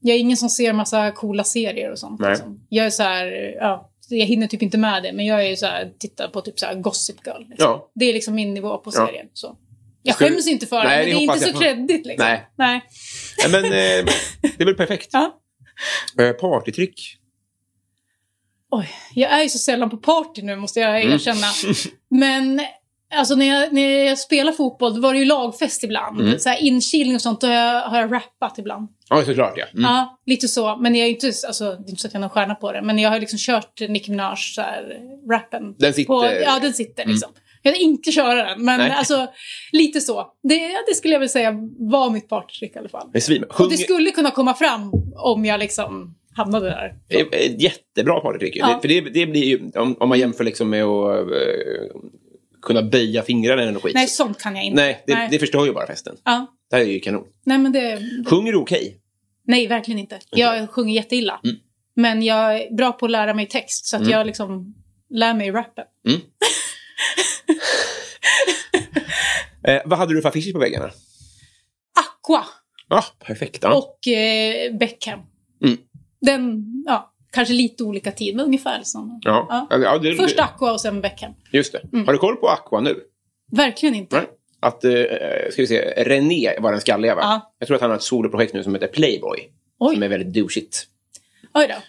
Jag är ingen som ser massa coola serier och sånt. Nej. Liksom. Jag är så här, ja, jag hinner typ inte med det, men jag är så här, tittar på typ så här Gossip Girl. Liksom. Ja. Det är liksom min nivå på Ja. serien. Så. Jag skäms inte för det, Nej, men det det är inte så kreddigt. Liksom. Nej. Nej. Ja, Men eh, det är väl perfekt. Ja. Eh, partytryck. Oj, jag är ju så sällan på party nu måste jag Mm. erkänna. Men alltså när jag, när jag spelar fotboll då var det ju lagfest ibland. Mm. Så här inkilning och sånt, då har jag, har jag rappat ibland. Ja, såklart ja. Mm. Ja, lite så. Men jag är inte, alltså, det är inte så att jag är någon stjärna på det. Men jag har liksom kört Nicki Minaj, så här, rappen. Den sitter- På, ja, den sitter liksom. Jag hade inte köra den, men Nej. alltså lite så. Det, det skulle jag väl säga var mitt partytrick i alla fall. Det. Och det skulle kunna komma fram om jag liksom hamnade där. Det jättebra partytrick. Ja. Det, för det, det blir ju, om, om man jämför liksom med att eh, kunna böja fingrarna eller skit. Nej, så- sånt kan jag inte. Nej, det, Nej. det förstör ju bara festen. Ja. Det här är ju kanon. Nej, men det... Sjunger du okej? Nej, verkligen inte. Jag sjunger jätteilla. Mm. Men jag är bra på att lära mig text, så att Mm. jag liksom lär mig rappen. Eh, vad hade du för affischer på väggarna? Aqua Ja, perfekt. Ja. och eh, Beckham. Mm. Den, ja, kanske lite olika tid, men ungefär som. Ja. Ja. Det, Först Aqua och sen Beckham. just det. Mm. Har du koll på Aqua nu? Verkligen inte. Nej. Att, eh, ska vi se, René var den skalliga va? Ja. Jag tror att han har ett soloprojekt nu som heter Playboy. Oj. Som är väldigt douchigt.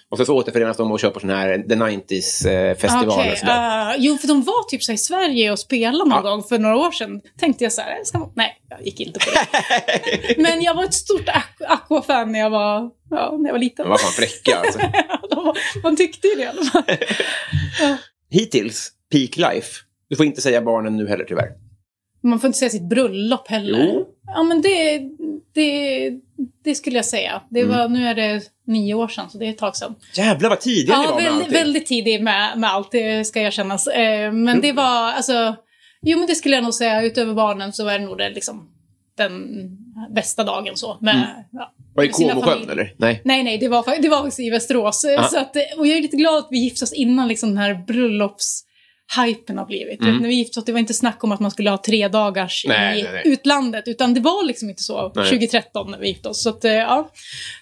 Och sen så återförenas de och kör på sån här The 90s eh, festival Okej, och sådär. eh, jo, för de var typ så i Sverige och spelade någon Ja. gång för några år sedan. Tänkte jag så här, ska man... nej, jag gick inte på det. Men jag var ett stort Aqu- Aqua-fan när jag var, ja, när jag var liten. De var fan fräcka alltså. Var- Man tyckte ju det i alla fall. Hittills, peak life. Du får inte säga barnen nu heller tyvärr. Man får inte säga sitt bröllop heller. Jo. Ja, men det, det, det skulle jag säga. Det Mm. var, Nu är det nio år sedan, så det är ett tag sedan. Jävlar vad tidiga ni Ja, var med väldigt, allting. väldigt tidig med, med allt, det ska jag kännas. Eh, men det var, alltså... Jo, men det skulle jag nog säga. Utöver barnen så är det nog det, liksom, den bästa dagen så. Med, Mm. ja, Var i med sina Comosjön eller? Nej. Nej, nej, det var, det var faktiskt i Västerås. Så att, och jag är lite glad att vi gifte oss innan liksom, den här bröllopshypen har blivit. Mm. Vet, när vi gifte oss, det var inte snack om att man skulle ha tre dagars Nej, i nej, nej. utlandet. Utan det var liksom inte så Nej. 2013 när vi gifte oss. Så att, eh, ja.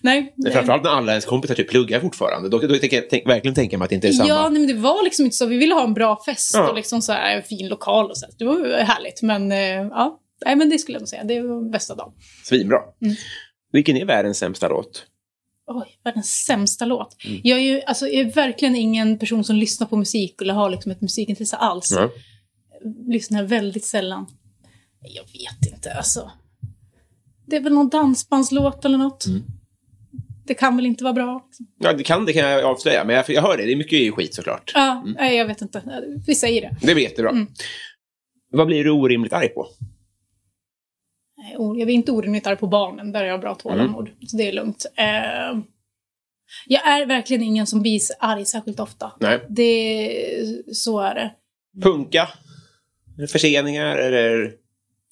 Nej. Men framförallt när alla ens kompisar typ pluggar fortfarande. Då, då tänker jag tänk, verkligen tänka mig att det inte är samma. Ja, nej, men det var liksom inte så. Vi ville ha en bra fest Ja. och liksom så här, en fin lokal och så. Det var härligt. Men eh, ja, nej, men det skulle jag nog säga. Det var bästa dagen. Svinbra. Mm. Vilken är världens sämsta låt? Oj, världens sämsta låt. Mm. Jag är ju alltså, jag är verkligen ingen person som lyssnar på musik eller har liksom ett musikintresse alls. Ja. Lyssnar väldigt sällan. Jag vet inte, alltså. Det är väl någon dansbandslåt eller något. Mm. Det kan väl inte vara bra. Liksom. Ja, det kan, det kan jag avslöja. Men jag, jag hör det. Det är mycket skit såklart. Ja, nej, jag vet inte. Vi säger det. Det är jättebra. Mm. Vad blir du orimligt arg på? Jag är inte orimligt arg på barnen, där är jag bra tålamod. Så det är lugnt. Eh, jag är verkligen ingen som blir arg särskilt ofta. Nej. Det, så är det. Punka? Förseningar eller?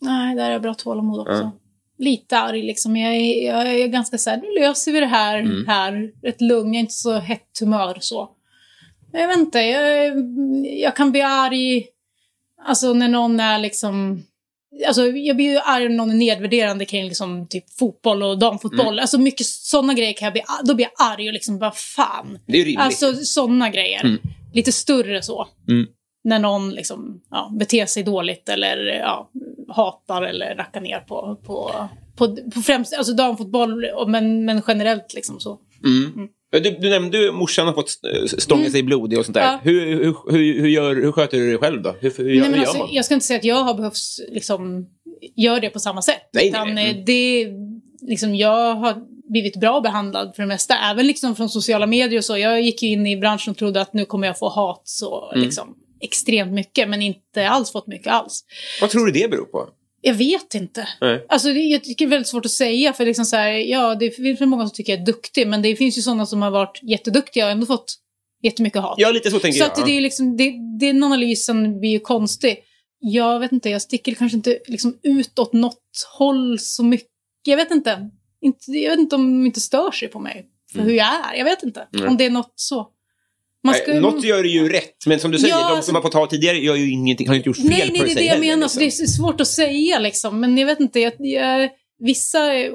Nej, där är jag bra tålamod också. Ja. Lite arg liksom. Jag är, jag är ganska såhär, nu löser vi det här, Mm. här. Rätt lugn, jag är inte så hett humör så. Jag vet inte, jag, jag kan bli arg, alltså när någon är liksom... Alltså jag blir ju arg när någon är nedvärderande kring liksom typ fotboll och damfotboll. Mm. Alltså mycket sådana grejer kan jag bli, då blir jag arg och liksom bara fan. Det är rimligt. Alltså sådana grejer. Mm. Lite större så. Mm. När någon liksom, ja, beter sig dåligt eller ja, hatar eller rackar ner på, på, på, på främst alltså damfotboll, men, men generellt liksom så. Mm. Du, du nämnde ju morsan har fått eh, stånga sig blodig och sånt där. Mm. Ja. Hur, hur, hur, hur, gör, hur sköter du dig själv då? Hur, hur, Nej, men alltså, man? jag ska inte säga att jag har behövt liksom, göra det på samma sätt. Nej, utan nej, eh, det, liksom, jag har blivit bra behandlad för det mesta. Även liksom från sociala medier och så. Jag gick in i branschen och trodde att nu kommer jag få hat så Mm. liksom, extremt mycket, men inte alls fått mycket alls. Vad tror du det beror på? Jag vet inte. Nej. Alltså, det, jag tycker det är väldigt svårt att säga. För liksom så här, ja, det finns många som tycker jag är duktig, men det finns ju sådana som har varit jätteduktiga och ändå fått jättemycket hat. Ja, lite så tänker så jag. att det är liksom, det, den analysen blir ju konstig. Jag vet inte, jag sticker kanske inte liksom ut åt något håll så mycket. Jag vet inte. inte jag vet inte om de inte stör sig på mig för hur jag är. Jag vet inte Nej. om det är något så. Man ska, något gör det ju rätt, men som du säger, Ja, de alltså- som har fått ha tidigare gör ju ingenting, har inte gjort fel Nej, nej, det är det jag menar. Så det liksom. är svårt att säga liksom. Men jag vet inte, jag, jag, vissa eh,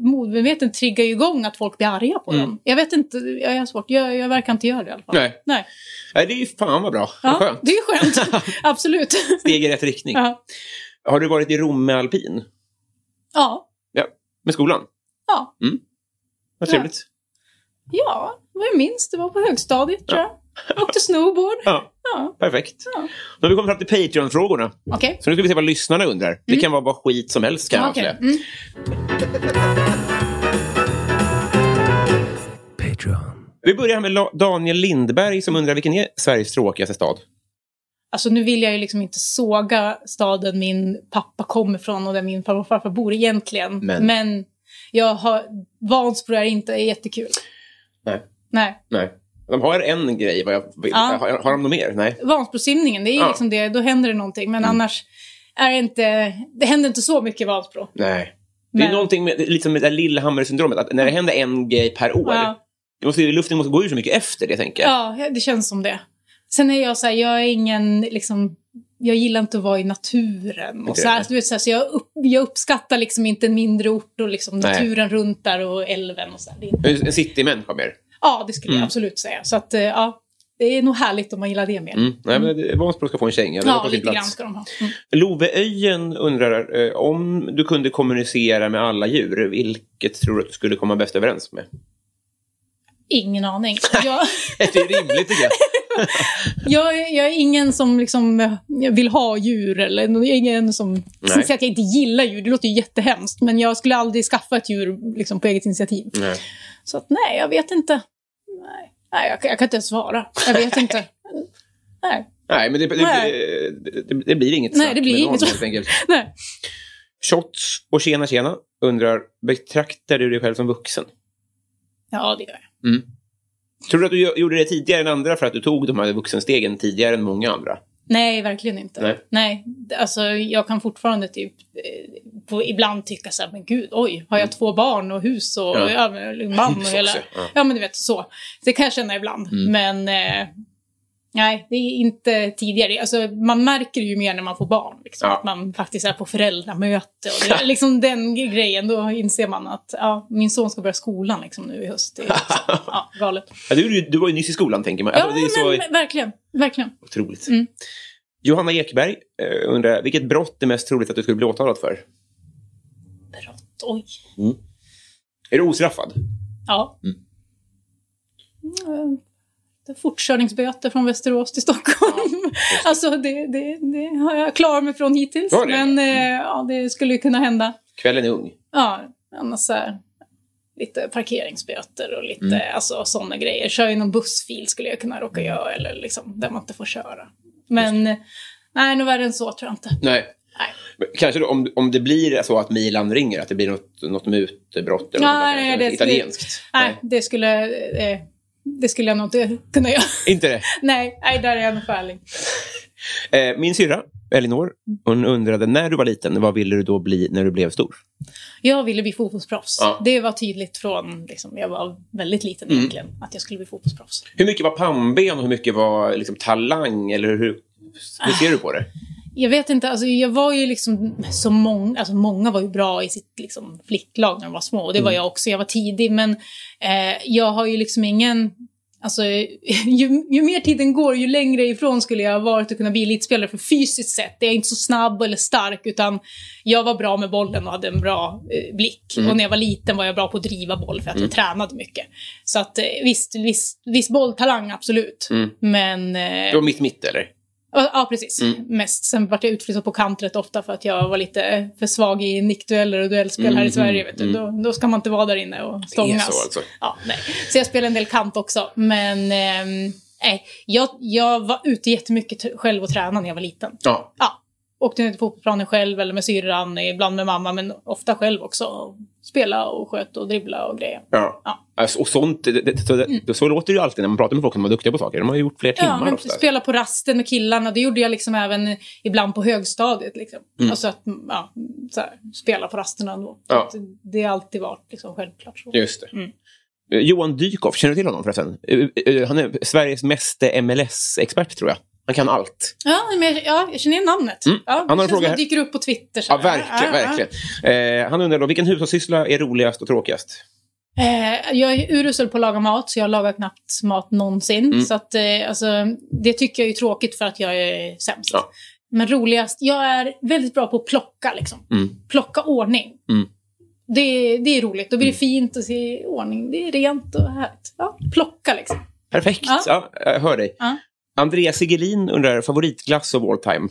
modmedvetet triggar ju igång att folk blir arga på dem. Jag vet inte, jag har svårt. Jag, jag verkar inte göra det i alla fall. Nej. Nej. Nej, det är ju fan vad bra. Ja, skönt. det är skönt. Absolut. Steg i rätt riktning. ja. Har du varit i Rom med alpin? ja. Ja. Med skolan? Ja. Vad trevligt. Ja, vad jag minns, det var på högstadiet tror jag. Åkte snowboard. Ja. Ja. Perfekt. Ja. Nu har vi kommit fram till Patreon-frågorna. Okej. Så nu ska vi se vad lyssnarna undrar. Det kan vara vad skit som helst kan jag Okej. avslöja. Mm. Vi börjar med Daniel Lindberg som undrar vilken är Sveriges tråkigaste stad? Alltså nu vill jag ju liksom inte såga staden min pappa kommer från och där min farmor och farfar bor egentligen. Men- Men, jag har... Vansbro är inte jättekul. Nej. Nej. Nej. De har en grej. Vad jag, Ja. har, har de något mer? Nej. Vansbrosimningen, det är Ja. liksom det, då händer det någonting. Men annars är det inte... Det händer inte så mycket i Vansbro. Nej. Det är Men- någonting med, lite som med det där Lillehammer-syndromet. Att när det händer en grej per år. Ja. Det måste, luften måste gå ur så mycket efter det, tänker jag. Ja, det känns som det. Sen är jag så här, jag är ingen liksom... Jag gillar inte att vara i naturen. Och Inte så här, du vet, så, här, så jag, upp, jag uppskattar liksom inte en mindre ort och liksom Nej. naturen runt där och älven och så. Här. Det är, En citymänniska mer. Ja, det skulle Mm. jag absolut säga. Så att, eh, ja, det är nog härligt om man gillar det mer. Mm. Nej, men det- Vansbro ska få en känga. Ja, lite grann ska de ha. Mm. Loveöjen undrar, eh, om du kunde kommunicera med alla djur, vilket tror du att du skulle komma bäst överens med? Ingen aning. Jag, det är rimligt, tycker jag. jag, är- jag är ingen som liksom eh, vill ha djur eller jag är ingen som... Som säger att jag inte gillar djur, det låter ju jättehemskt. Men jag skulle aldrig skaffa ett djur liksom, på eget initiativ. Nej. Så att nej, jag vet inte. Nej, nej jag, kan- jag kan inte ens svara. Jag vet inte. nej. Nej, men det, det, det, det, blir inget Nej, det blir inget någon, helt enkelt. nej. Shots och tjena tjena undrar, betraktar du dig själv som vuxen? Ja, det gör jag. Tror du att du gjorde det tidigare än andra för att du tog de här vuxenstegen tidigare än många andra? Nej, verkligen inte. Nej. Nej. alltså jag kan fortfarande typ eh, på, ibland tycka så här, men gud, oj, har jag två barn och hus och Ja. man och hela... Ja. ja. Mm. men du vet, så. Det kan jag känna ibland. Men eh, nej, det är inte tidigare. Alltså, man märker ju mer när man får barn. Liksom, Ja. Att man faktiskt är på föräldramöte och det, liksom den grejen. Då inser man att ja, min son ska börja skolan liksom, nu i höst. Det är liksom, ja, galet. Ja, du, du var ju nyss i skolan, tänker man. Ja, Alltså, är så men, verkligen. Verkligen. otroligt. Mm. Johanna Ekberg eh, undrar, vilket brott är mest troligt att du skulle bli åtalad för? Brott, oj. Är du ostraffad? Ja. Mm. Det fortkörningsböter från Västerås till Stockholm. alltså det, det, det har jag klarat mig från hittills. Det? Men eh, ja, det skulle ju kunna hända. Kvällen är ung. Ja, annars så här, lite parkeringsböter och lite Mm. alltså, sådana grejer. Kör i någon bussfil skulle jag kunna råka göra eller liksom, där man inte får köra. Men nej, något värre än så tror jag inte. Nej. Nej. Kanske då, om, om det blir så att Milan ringer, att det blir något, något mutbrott eller Nej, något nej, det- italienskt. Nej, det skulle, eh, det skulle jag nog inte kunna göra. Inte det? nej, nej, där är jag nog för ärlig. Eh, min syrra, Elinor, hon undrade när du var liten, vad ville du då bli när du blev stor? Jag ville bli fotbollsproffs. Ja. Det var tydligt från, liksom, jag var väldigt liten Mm. egentligen, att jag skulle bli fotbollsproffs. Hur mycket var pannben och hur mycket var liksom, talang? Eller hur, hur ser du på det? Jag vet inte, alltså jag var ju liksom så många, alltså många var ju bra i sitt liksom, flicklag när de var små och det var jag också, jag var tidig men eh, jag har ju liksom ingen, alltså ju, ju mer tiden går ju längre ifrån skulle jag ha varit att kunna bli elitspelare för fysiskt sett. Jag är inte så snabb eller stark utan jag var bra med bollen och hade en bra eh, blick. Och när jag var liten var jag bra på att driva boll för att jag tränade mycket. Så att eh, visst, visst, viss bolltalang absolut. Men... Eh, Det var mitt-mitt, eller? Ja, precis. Mm. Mest. Sen vart jag utflyttad på kant rätt ofta för att jag var lite för svag i nickdueller och duellspel här i Sverige. Vet du. Då, då ska man inte vara där inne och stångas. Mm, så alltså. Ja, nej. Så jag spelar en del kant också. Men nej, jag, jag var ute jättemycket själv och tränade när jag var liten. Ja. Ja. Åkte ner till fotbollsplanen själv eller med syrran, ibland med mamma, men ofta själv också. Spela och sköta och dribbla och grejer. ja. Ja. Alltså, och sånt, det, det, så, det, så låter det ju alltid när man pratar med folk som är duktiga på saker. De har ju gjort fler timmar Ja, men ofta. spela på rasten med killarna. Det gjorde jag liksom även ibland på högstadiet. Liksom. Alltså att ja, så här, spela på rasterna ändå. Ja. Det har alltid varit liksom självklart så. Just det. Mm. Eh, Johan Dykhoff, känner du till honom förresten? Eh, eh, Han är Sveriges meste MLS-expert, tror jag. Han kan allt. Ja, men jag, ja, jag känner igen namnet. Mm. Ja, Han har en fråga här. dyker upp på Twitter. så Ja, verkligen. Ja, verkligen. Eh, han undrar då, vilken hushållssyssla är roligast och tråkigast? Eh, jag är urusel på att laga mat, så jag lagar knappt mat någonsin. Mm. Så att, eh, alltså, det tycker jag är tråkigt för att jag är sämst. Ja. Men roligast, jag är väldigt bra på att plocka. Liksom. Mm. Plocka ordning. Mm. Det, det är roligt. Då blir det fint att se ordning. Det är rent och härligt. Ja, plocka liksom. Perfekt. Ja. jag hör dig. Andreas Sigelin undrar, favoritglass of all time?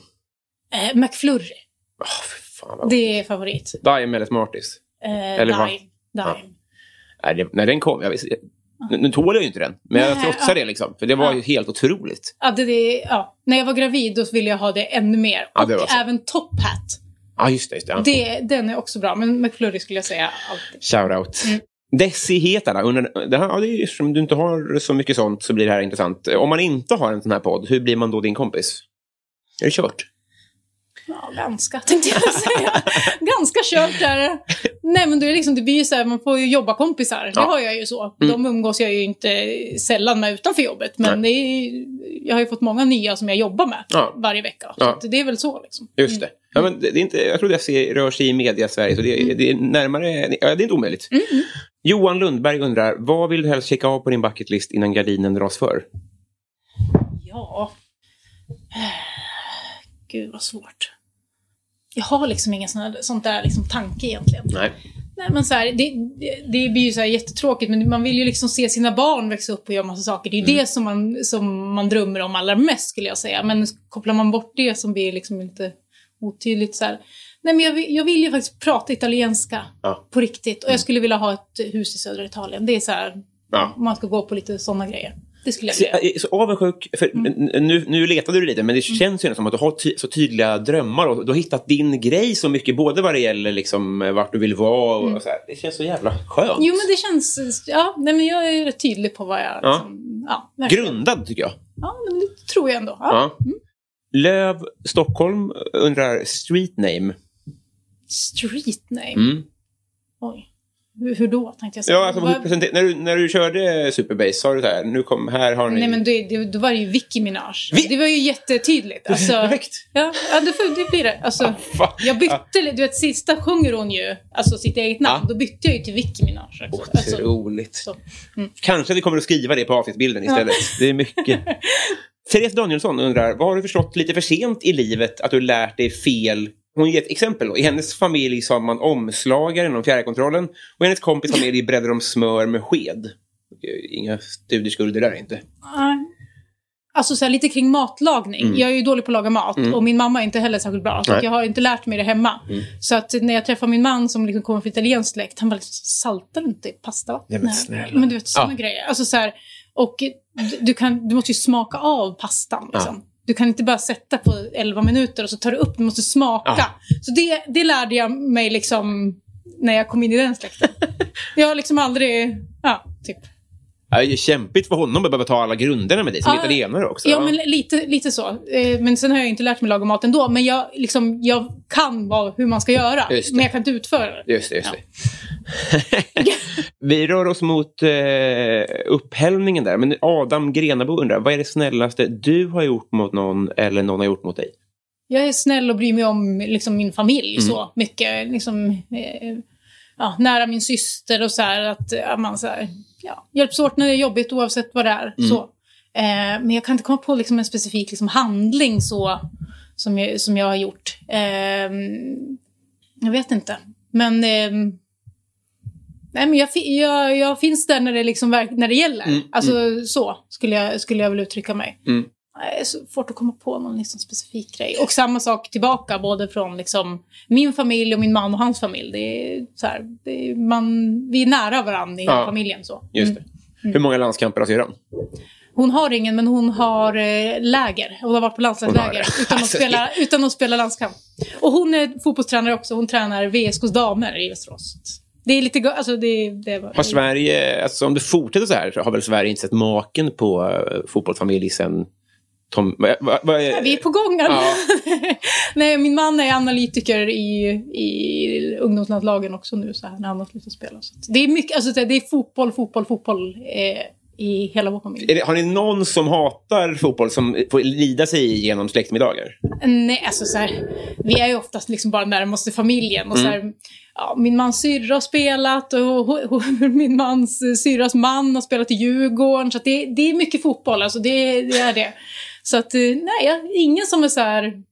Eh, McFlurry, Oh, fan vad... det är favorit. Dime eller Smarties? Eh, Eller? Dime. Dime. Ja. Nej, det, när den kom, jag visste, nu, nu tål jag ju inte den, men jag Nej, trotsar ja. det liksom. För det var Ja. ju helt otroligt. Ja, det, det, ja. När jag var gravid då ville jag ha det ännu mer. Och även Top Hat. Ja, just det. Just det. Det, den är också bra, men McFlurry skulle jag säga alltid. Shoutout. Mm. Desi Hetala undrar, det här, ja, det är, eftersom du inte har så mycket sånt så blir det här intressant. Om man inte har en sån här podd, hur blir man då din kompis? Är det kört? Ja, ganska tänkte jag säga. ganska kört är det. Nej, men det, är liksom, det blir ju så här, man får ju jobba kompisar. Det Ja. har jag ju så. Mm. De umgås jag ju inte sällan med utanför jobbet. Men det är, jag har ju fått många nya som jag jobbar med Ja. varje vecka. Så Ja. det är väl så liksom. Just det. Ja, men det, det är inte, jag tror Desi rör sig i media-Sverige, så det, det är närmare... Ja, det är inte omöjligt. Johan Lundberg undrar, vad vill du helst checka av på din bucketlist innan gardinen dras för? Ja. Gud vad svårt. Jag har liksom ingen sån, sånt där liksom tanke egentligen. Nej. Nej, men så här, det, det, det blir ju så här jättetråkigt, men man vill ju liksom se sina barn växa upp och göra massa saker. Det är ju Mm. det som man, som man drömmer om allra mest, skulle jag säga. Men kopplar man bort det som blir liksom lite otydligt så här. Nej, men jag, vill- jag vill ju faktiskt prata italienska Ja. på riktigt. Och jag skulle vilja ha ett hus i södra Italien. Det är så här, Ja. om man ska gå på lite sådana grejer. Det skulle jag Så, vilja. jag är så avundsjuk, för Mm. nu, nu letade du lite, men det känns ju ändå som att du har ty så tydliga drömmar och du har hittat din grej så mycket, både vad det gäller liksom, eh, vart du vill vara och, Mm. och så här. Det känns så jävla skönt. Jo, men det känns... Ja, nej, men jag är rätt tydlig på vad jag... Ja. Liksom, ja. Grundad, tycker jag. Ja, men det tror jag ändå. Ja. Ja. Löv Stockholm undrar street name. Street name. Mm. Oj. Hur, hur då, tänkte jag säga. Ja, alltså, presenter- när, du, när du körde Superbase sa du så här, nu kom, här har ni... Nej, men det, det, då var det ju Vicky Minaj. Vi- Det var ju jättetydligt. Alltså, Perfekt. ja, ja det, det blir det. Alltså, Fan. jag bytte, du vet, sista sjunger hon ju alltså sitt eget namn. Ja. Då bytte jag ju till Vicky Minaj. Också. Alltså, Otroligt. så. Mm. Kanske vi kommer att skriva det på avsnittsbilden istället. Det är mycket. Therese Danielsson undrar, vad har du förstått lite för sent i livet att du lärt dig fel? Hon ger ett exempel. Då. I hennes familj sa man omslagaren om fjärrkontrollen och i hennes kompis familj bredde de smör med sked. Inga studieskulder där inte. Nej. Alltså så här, lite kring matlagning. Mm. Jag är ju dålig på att laga mat och min mamma är inte heller särskilt bra. Så jag har inte lärt mig det hemma. Så att när jag träffar min man som liksom kommer från italiensk släkt, han bara liksom, saltar du inte pasta? Va? Nej, men snälla. Men du vet sådana Ja. grejer. Alltså så här, och du, kan, du måste ju smaka av pastan. Liksom. Du kan inte bara sätta på 11 minuter och så tar du upp, du måste smaka. Ja. Så det, det lärde jag mig liksom när jag kom in i den släkten. jag har liksom aldrig, ja, typ. Ja, Det är kämpigt för honom att behöva ta alla grunderna med dig, som Ja. italienare också. Ja, men lite, lite så. Eh, Men sen har jag inte lärt mig laga mat ändå. Men jag, liksom, jag kan vad, hur man ska göra. Men jag kan inte utföra det. Just det, just det. Vi rör oss mot eh, upphällningen där. Men Adam Grenabo undrar, vad är det snällaste du har gjort mot någon eller någon har gjort mot dig? Jag är snäll och bryr mig om liksom, min familj Mm. så mycket. Liksom, eh, ja, nära min syster och så här. Att ja, man så här, ja, hjälps åt när det är jobbigt oavsett vad det är. Mm. Så. Eh, men jag kan inte komma på liksom, en specifik liksom, handling så, som, jag, som jag har gjort. Eh, jag vet inte. Men... ehm, Nej, men jag, jag, jag finns där när det, liksom, när det gäller. Mm, alltså så skulle jag, skulle jag väl uttrycka mig. Mm. Det är så svårt att komma på någon liksom specifik grej. Och samma sak tillbaka, både från liksom min familj och min man och hans familj. Det är så här, det är, man, vi är nära varandra i Ja. familjen. Så. Just Mm. Hur många landskamper har syrran? Hon har ingen, men hon har eh, läger. Hon har varit på landslagsläger utan, att Alltså, spela, utan att spela landskamp. Och hon är fotbollstränare också. Hon tränar VSKs damer i Västerås. Det är lite... Alltså det, det var, Har Sverige, alltså om det fortsätter så här, så har väl Sverige inte sett maken på uh, fotbollsfamilj sen Tom... Va, va, va, Ja, vi är på gång. Ja. Nej, min man är analytiker i, i ungdomslandslagen också nu så här, när han har slutat spela. Så det är mycket, alltså det är fotboll, fotboll, fotboll eh, i hela vår familj. Är det, har ni någon som hatar fotboll som får lida sig igenom släktmiddagar? Nej, alltså så här, vi är ju oftast liksom bara närmaste familjen. Och så här, ja, min mans syrra har spelat och ho- ho- min mans syrras man har spelat i Djurgården. Så det, det är mycket fotboll, alltså det, det är det. Så att, eh, nej, ingen som är så här,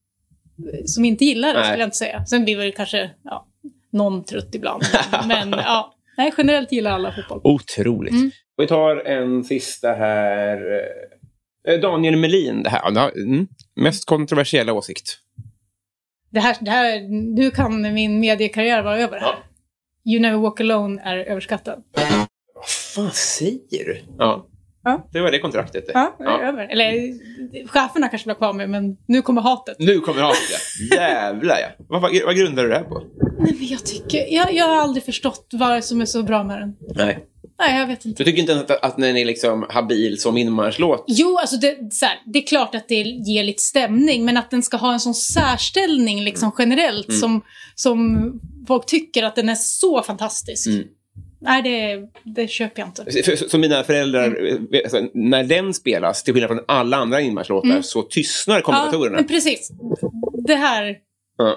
som inte gillar det Nej. skulle jag inte säga. Sen blir väl kanske ja, någon trött ibland. Men ja, nej, generellt gillar alla fotboll. Otroligt. Mm. Vi tar en sista här. Eh, Daniel Melin. Det här. Ja, Mm. Mest kontroversiella åsikt. Det här, det här, nu kan min mediekarriär vara över här. You never walk alone är överskattad. Vad fan säger du? Ja. Ja. Det var det kontraktet. det. Ja, är över. Eller cheferna kanske ha kvar mig, men nu kommer hatet. Nu kommer hatet, ja. Jävlar, ja. Vad, vad, vad grundar du det här på? Nej, men jag tycker... Jag, jag har aldrig förstått vad som är så bra med den. Nej. Nej, jag vet inte. Du tycker inte att, att den är liksom habil som inmarschlåt? Jo, alltså det, så här, det är klart att det ger lite stämning, men att den ska ha en sån särställning liksom generellt som, som folk tycker att den är så fantastisk. Mm. Nej, det, det köper jag inte. För- Som mina föräldrar, Mm. alltså, när den spelas, till skillnad från alla andra inmarschlåtar, så tystnar Mm. Ja, kommentatorerna. men precis. Det här... Ja.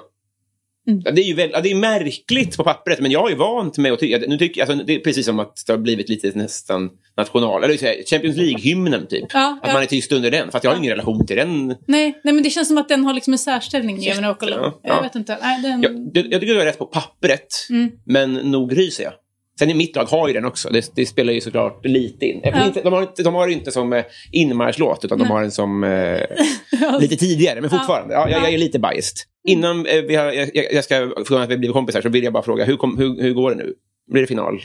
Mm. Det är ju väl, det är märkligt på pappret, men jag är vant med att tycka... Nu tycker, alltså, det är precis som att det har blivit lite nästan national... Eller så här, Champions League-hymnen, typ. Ja, att ja. man är tyst under den, för att jag har ingen relation till den. Nej, nej, men det känns som att den har liksom en särställning i. Ja, Jag ja. vet inte. Nej, den... Jag, jag tycker du har rätt på pappret, Mm. men nog ryser jag. Sen i mitt lag har ju den också. Det, det spelar ju såklart lite in. Ja. Inte, de, har inte, de har inte som eh, inmarschlåt, utan de har den som eh, lite tidigare. Men fortfarande, ja, jag, jag är lite biased. Innan eh, vi har, jag, jag ska, från att vi blivit kompisar så vill jag bara fråga, hur, kom, hur, hur går det nu? Blir det final?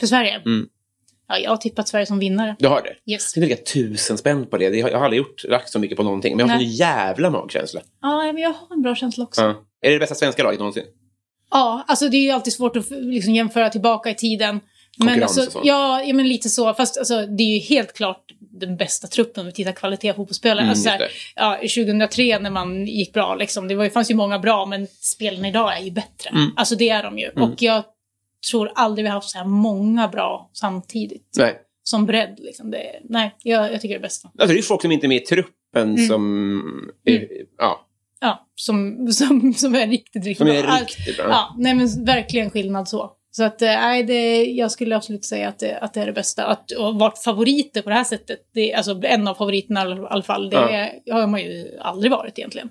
För Sverige? Mm. Ja, jag har tippat Sverige som vinnare. Du har det? Yes. Jag lägga tusen spänn på det. Har- Jag har aldrig gjort, lagt så mycket på någonting. Men jag har Nej. sån jävla magkänsla. Ja, men jag har en bra känsla också. Ja. Är det det bästa svenska laget någonsin? Ja, alltså det är ju alltid svårt att liksom, jämföra tillbaka i tiden. Men alltså, ja, ja, men lite så. Fast alltså, det är ju helt klart den bästa truppen om vi tittar kvalitet på fotbollsspelare. Mm, alltså, här, ja, 2003 när man gick bra, liksom, det var, ju- fanns ju många bra, men spelarna idag är ju bättre. Mm. Alltså det är de ju. Och jag tror aldrig vi har haft så här många bra samtidigt. Nej. Som bredd. Liksom. Det, nej, jag, jag tycker det är bästa. Alltså, det är folk som inte är med i truppen Mm. som... eh, Ja, Ja, som, som, som är riktigt, riktigt som är bra. riktigt bra. Ja, nej men verkligen skillnad så. Så att, eh, nej, det, jag skulle absolut säga att det, att det är det bästa. Att vart favoriter på det här sättet, det, alltså en av favoriterna i alla- alla fall, det Ja. är, har man ju aldrig varit egentligen.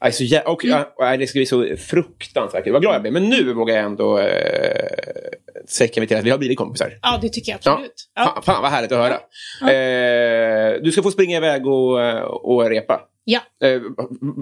Aj, så jä- och, ja, nej, det ska bli så fruktansvärt kul. Vad glad jag blir. Men nu vågar jag ändå eh, mig till att vi har blivit kompisar. Ja, det tycker jag Ja. absolut. Ja. Fan, fan vad härligt att höra. Eh, du ska få springa iväg och, eh, och repa. Ja, Eh,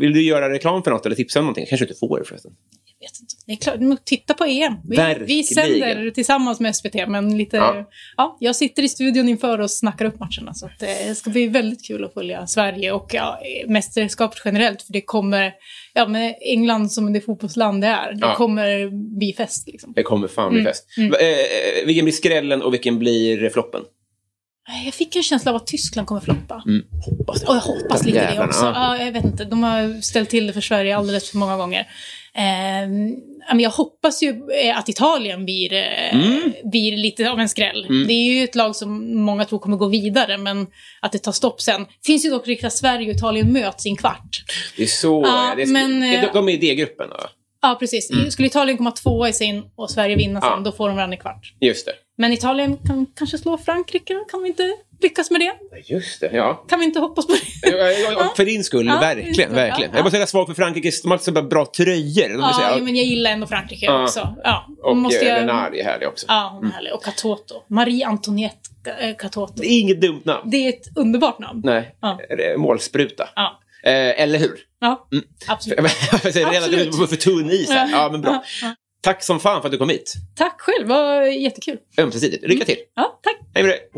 vill du göra reklam för något eller tipsa om någonting? kanske inte får förresten. jag vet inte. Det är klart, men titta på EM. Vi, Verkligen. vi sänder tillsammans med SVT, men lite... Ja. Ja. jag sitter i studion inför och snackar upp matcherna. Så eh, det ska bli väldigt kul att följa Sverige och ja, mästerskapet generellt. För det kommer, ja med England som det fotbollsland det är, det Ja. kommer bli fest liksom. Det kommer fan bli Mm. fest. Va- Eh, vilken blir skrällen och vilken blir floppen? Jag fick en känsla av att Tyskland kommer floppa. Hoppas det. Och jag hoppas lite det också. ja. Ja, jag vet inte, de har ställt till det för Sverige alldeles för många gånger. Eh, jag hoppas ju eh, att Italien blir, eh, Mm. blir lite av en skräll. Det är ju ett lag som många tror kommer gå vidare, men att det tar stopp sen. finns ju dock riktigt att Sverige och Italien möts i en kvart. Det är så. Ja, det är, men, det, eh, de är i D-gruppen. va? Ja, precis. Skulle Italien komma tvåa i sin och Sverige vinna sen, Mm. Ja. då får de varandra i kvart. Just det. Men Italien kan kanske slå Frankrike, kan vi inte lyckas med det? Just det, ja. Kan vi inte hoppas på det? Ja, ja, ja, För din skull, Ja, verkligen. verkligen. ja, Jag måste säga svag för Frankrikes, de har så bra tröjor. Ja, säga, men jag gillar ändå Frankrike Ja. också. Ja, och måste eh, jag... Renard är härlig också. Ja, hon är härlig. Och Katoto. Marie Antoinette eh, Katoto. Det är inget dumt namn. Det är ett underbart namn. Nej, målspruta. Ja, Eh, eller hur? Ja Mm. absolut. Jag säger redan att Absolut. du är för tunn is här. Ja, men bra. Ja, ja. Tack som fan för att du kom hit. Tack själv, vad jättekul. Ömsesidigt. Lycka till. Ja, tack. Hej med dig.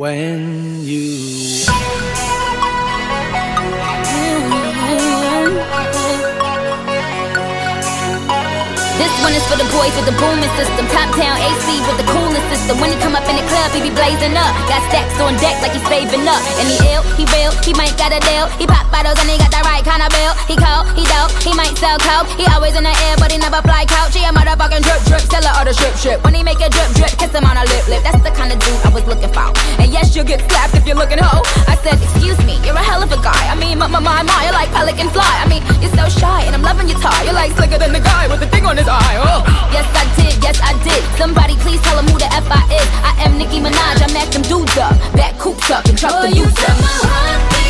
One is for the boys with the booming system. Top town AC with the coolest system. When he come up in the club, he be blazing up. Got stacks on deck like he's saving up. And he ill, he real, he might got a deal. He pop bottles and he got the right kind of bill. He cold, he dope, he might sell coke. He always in the air, but he never fly couch. He a motherfucking drip drip, seller or the strip strip. When he make a drip drip, kiss him on a lip lip. That's the kind of dude I was looking for. And yes, you'll get slapped if you're looking hoe. I said, excuse me, you're a hell of a guy. I mean, my my my, my you're like pelican fly. I mean, you're so shy, and I'm loving your tie. You're like slicker than the guy with the thing on his eye. Oh, yes I did, yes I did. Somebody please tell him who the F I is. I am Nicki Minaj. I met them dudes up, back coops up, and truck the dudes up. Hey,